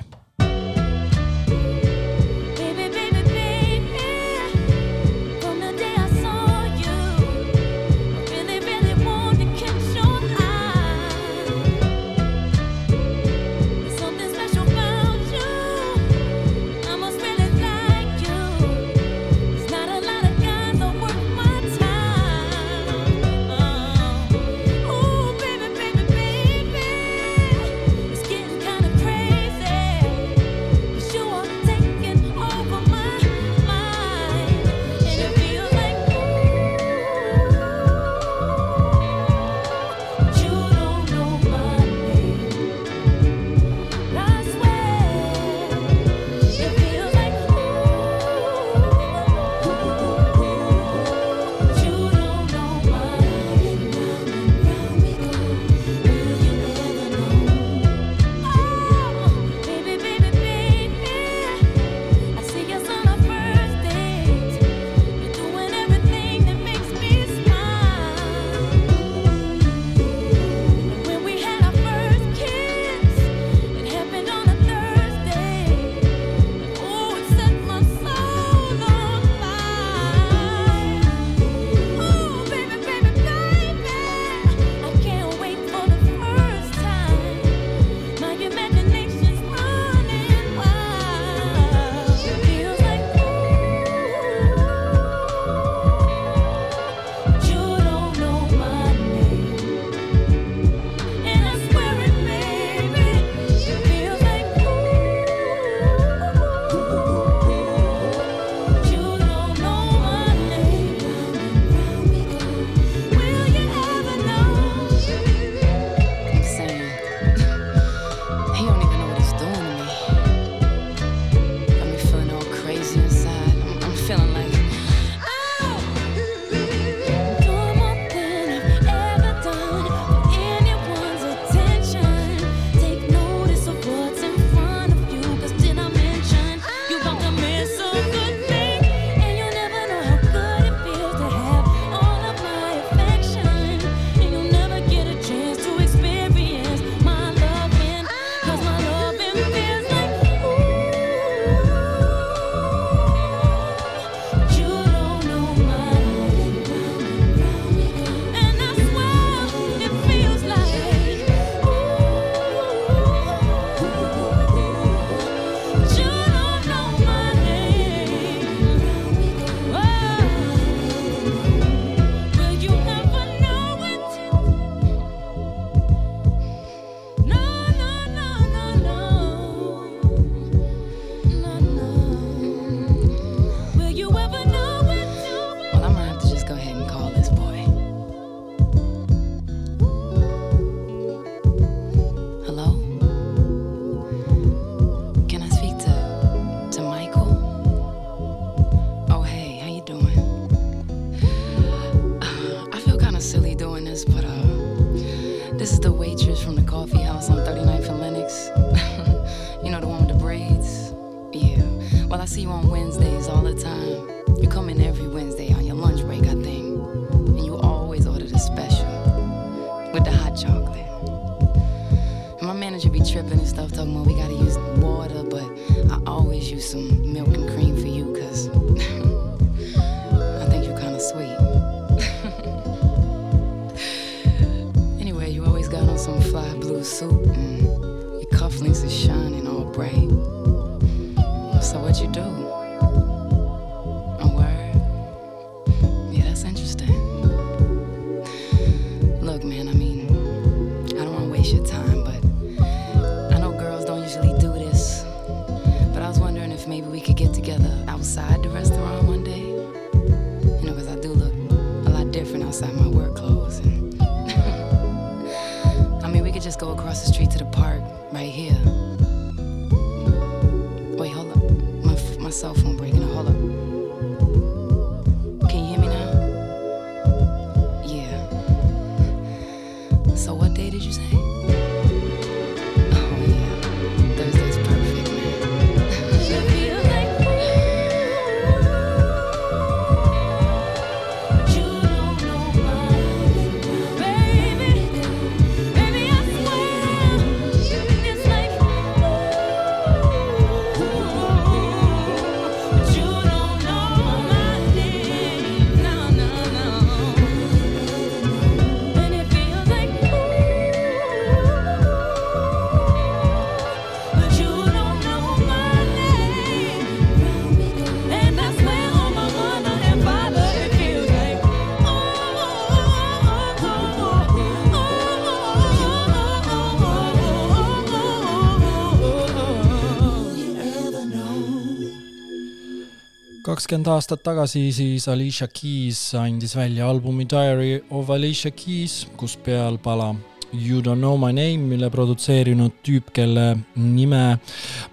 kakskümmend aastat tagasi siis Alicia Keys andis välja albumi Diary of Alicia Keys, kus pealpala You don't know my name, mille produtseerinud tüüp, kelle nime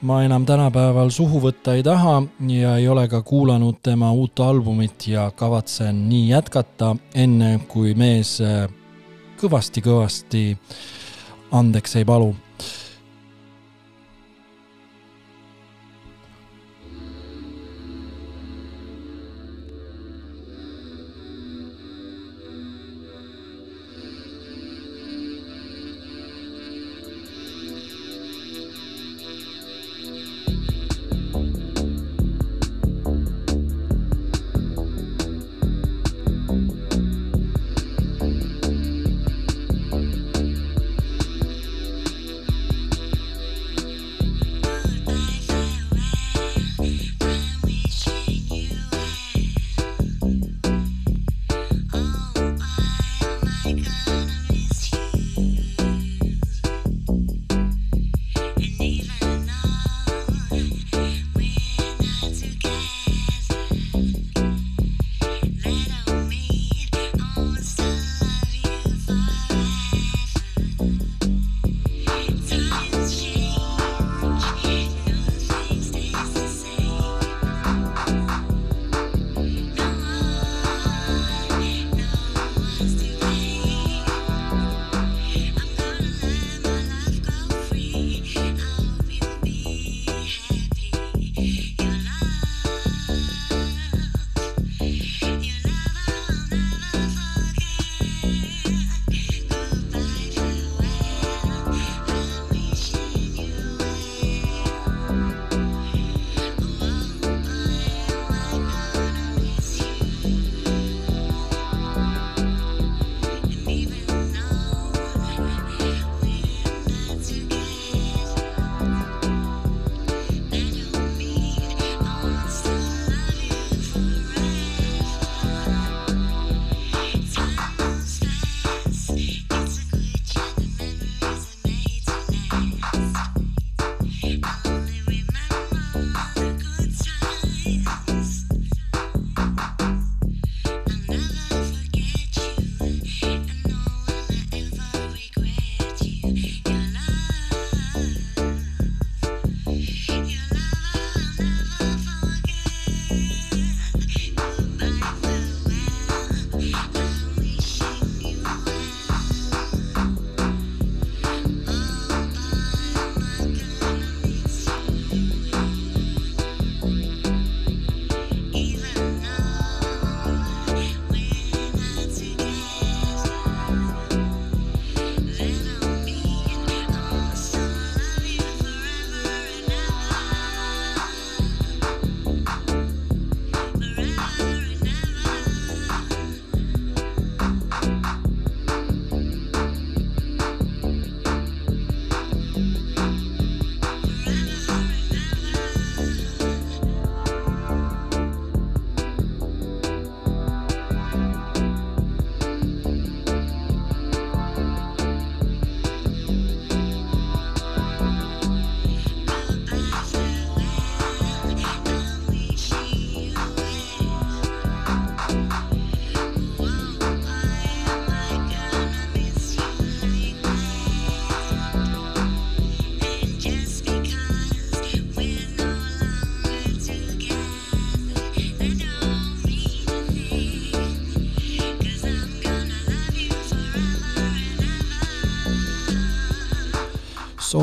ma enam tänapäeval suhu võtta ei taha ja ei ole ka kuulanud tema uut albumit ja kavatsen nii jätkata, enne kui mees kõvasti-kõvasti andeks ei palu.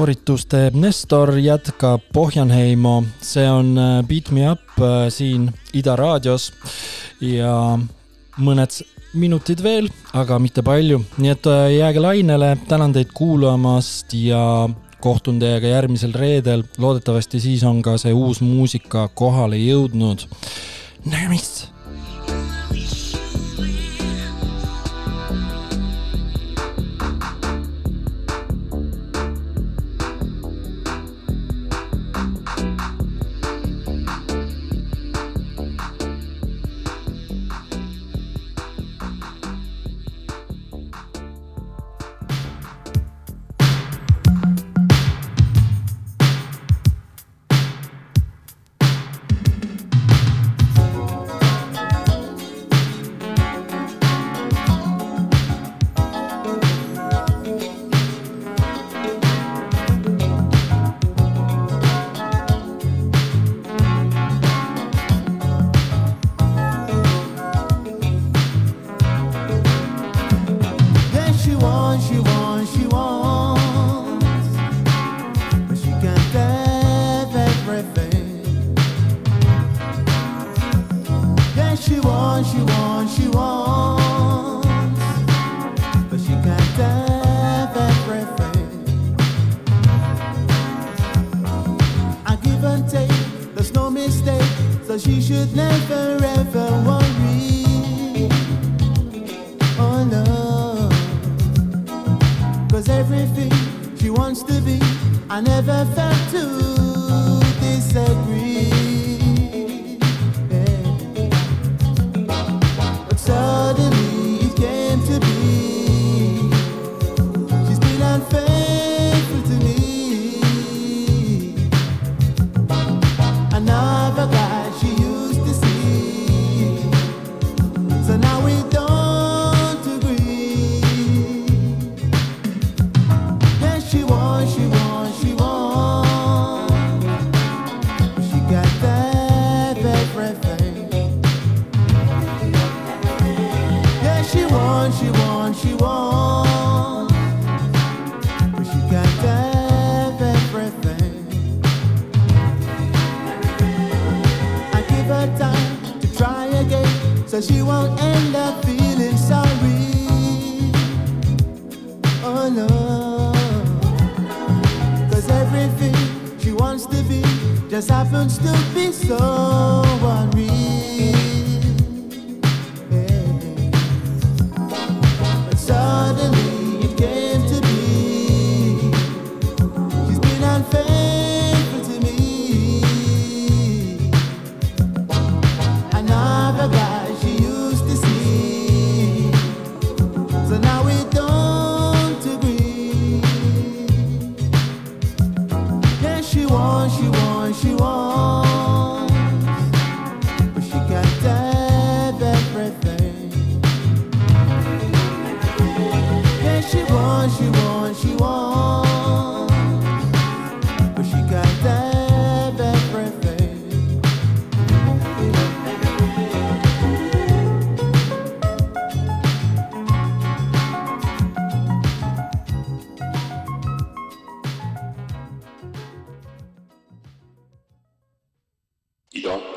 sooritust teeb Nestor, jätkab Pohjanheimo, see on äh, Beat Me Up äh, siin Ida raadios. Ja mõned minutid veel, aga mitte palju, nii et äh, jääge lainele, tänan teid kuulamast ja kohtun teiega järgmisel reedel. loodetavasti siis on ka see uus muusika kohale jõudnud. nägemist!